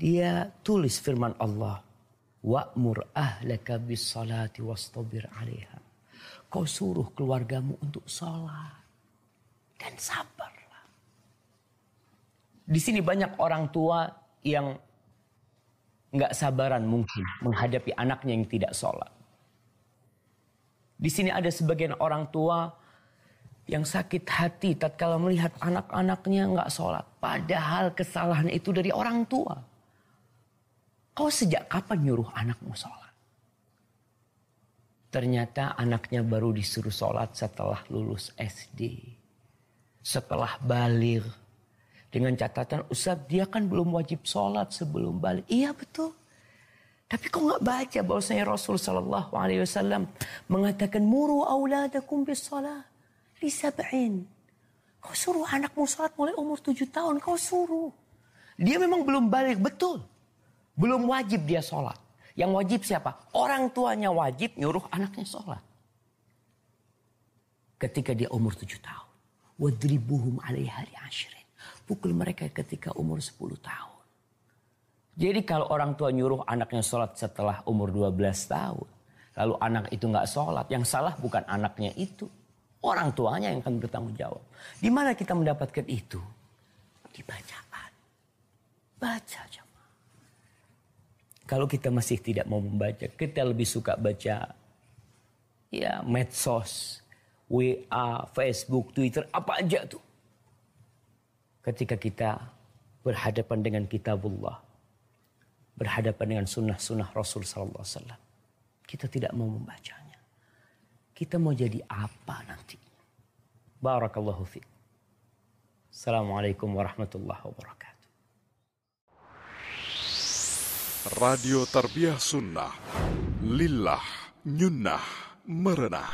dia tulis firman Allah, "Wa'mur ahlaka bis salati wastabir 'alaiha." Kau suruh keluargamu untuk salat dan sabarlah. Di sini banyak orang tua yang nggak sabaran mungkin menghadapi anaknya yang tidak sholat. Di sini ada sebagian orang tua yang sakit hati tatkala melihat anak-anaknya nggak sholat. Padahal kesalahan itu dari orang tua. Kau sejak kapan nyuruh anakmu sholat? Ternyata anaknya baru disuruh sholat setelah lulus SD. Setelah balik dengan catatan, Ustaz dia kan belum wajib sholat sebelum balik. Iya betul. Tapi kok nggak baca bahwasanya Rasul Shallallahu Alaihi Wasallam mengatakan muru auladakum bis salat li sab'in. Kau suruh anakmu sholat mulai umur tujuh tahun. Kau suruh. Dia memang belum balik betul. Belum wajib dia sholat. Yang wajib siapa? Orang tuanya wajib nyuruh anaknya sholat. Ketika dia umur tujuh tahun. Wadribuhum alaiha li ashrin pukul mereka ketika umur 10 tahun. Jadi kalau orang tua nyuruh anaknya sholat setelah umur 12 tahun. Lalu anak itu nggak sholat. Yang salah bukan anaknya itu. Orang tuanya yang akan bertanggung jawab. Di mana kita mendapatkan itu? Di bacaan. Baca jemaah. Kalau kita masih tidak mau membaca. Kita lebih suka baca ya medsos. WA, Facebook, Twitter. Apa aja tuh ketika kita berhadapan dengan kitabullah, berhadapan dengan sunnah-sunnah Rasul Sallallahu Alaihi kita tidak mau membacanya. Kita mau jadi apa nanti? Barakallahu fiqh. Assalamualaikum warahmatullahi wabarakatuh. Radio Tarbiyah Sunnah Lillah Nyunnah Merenah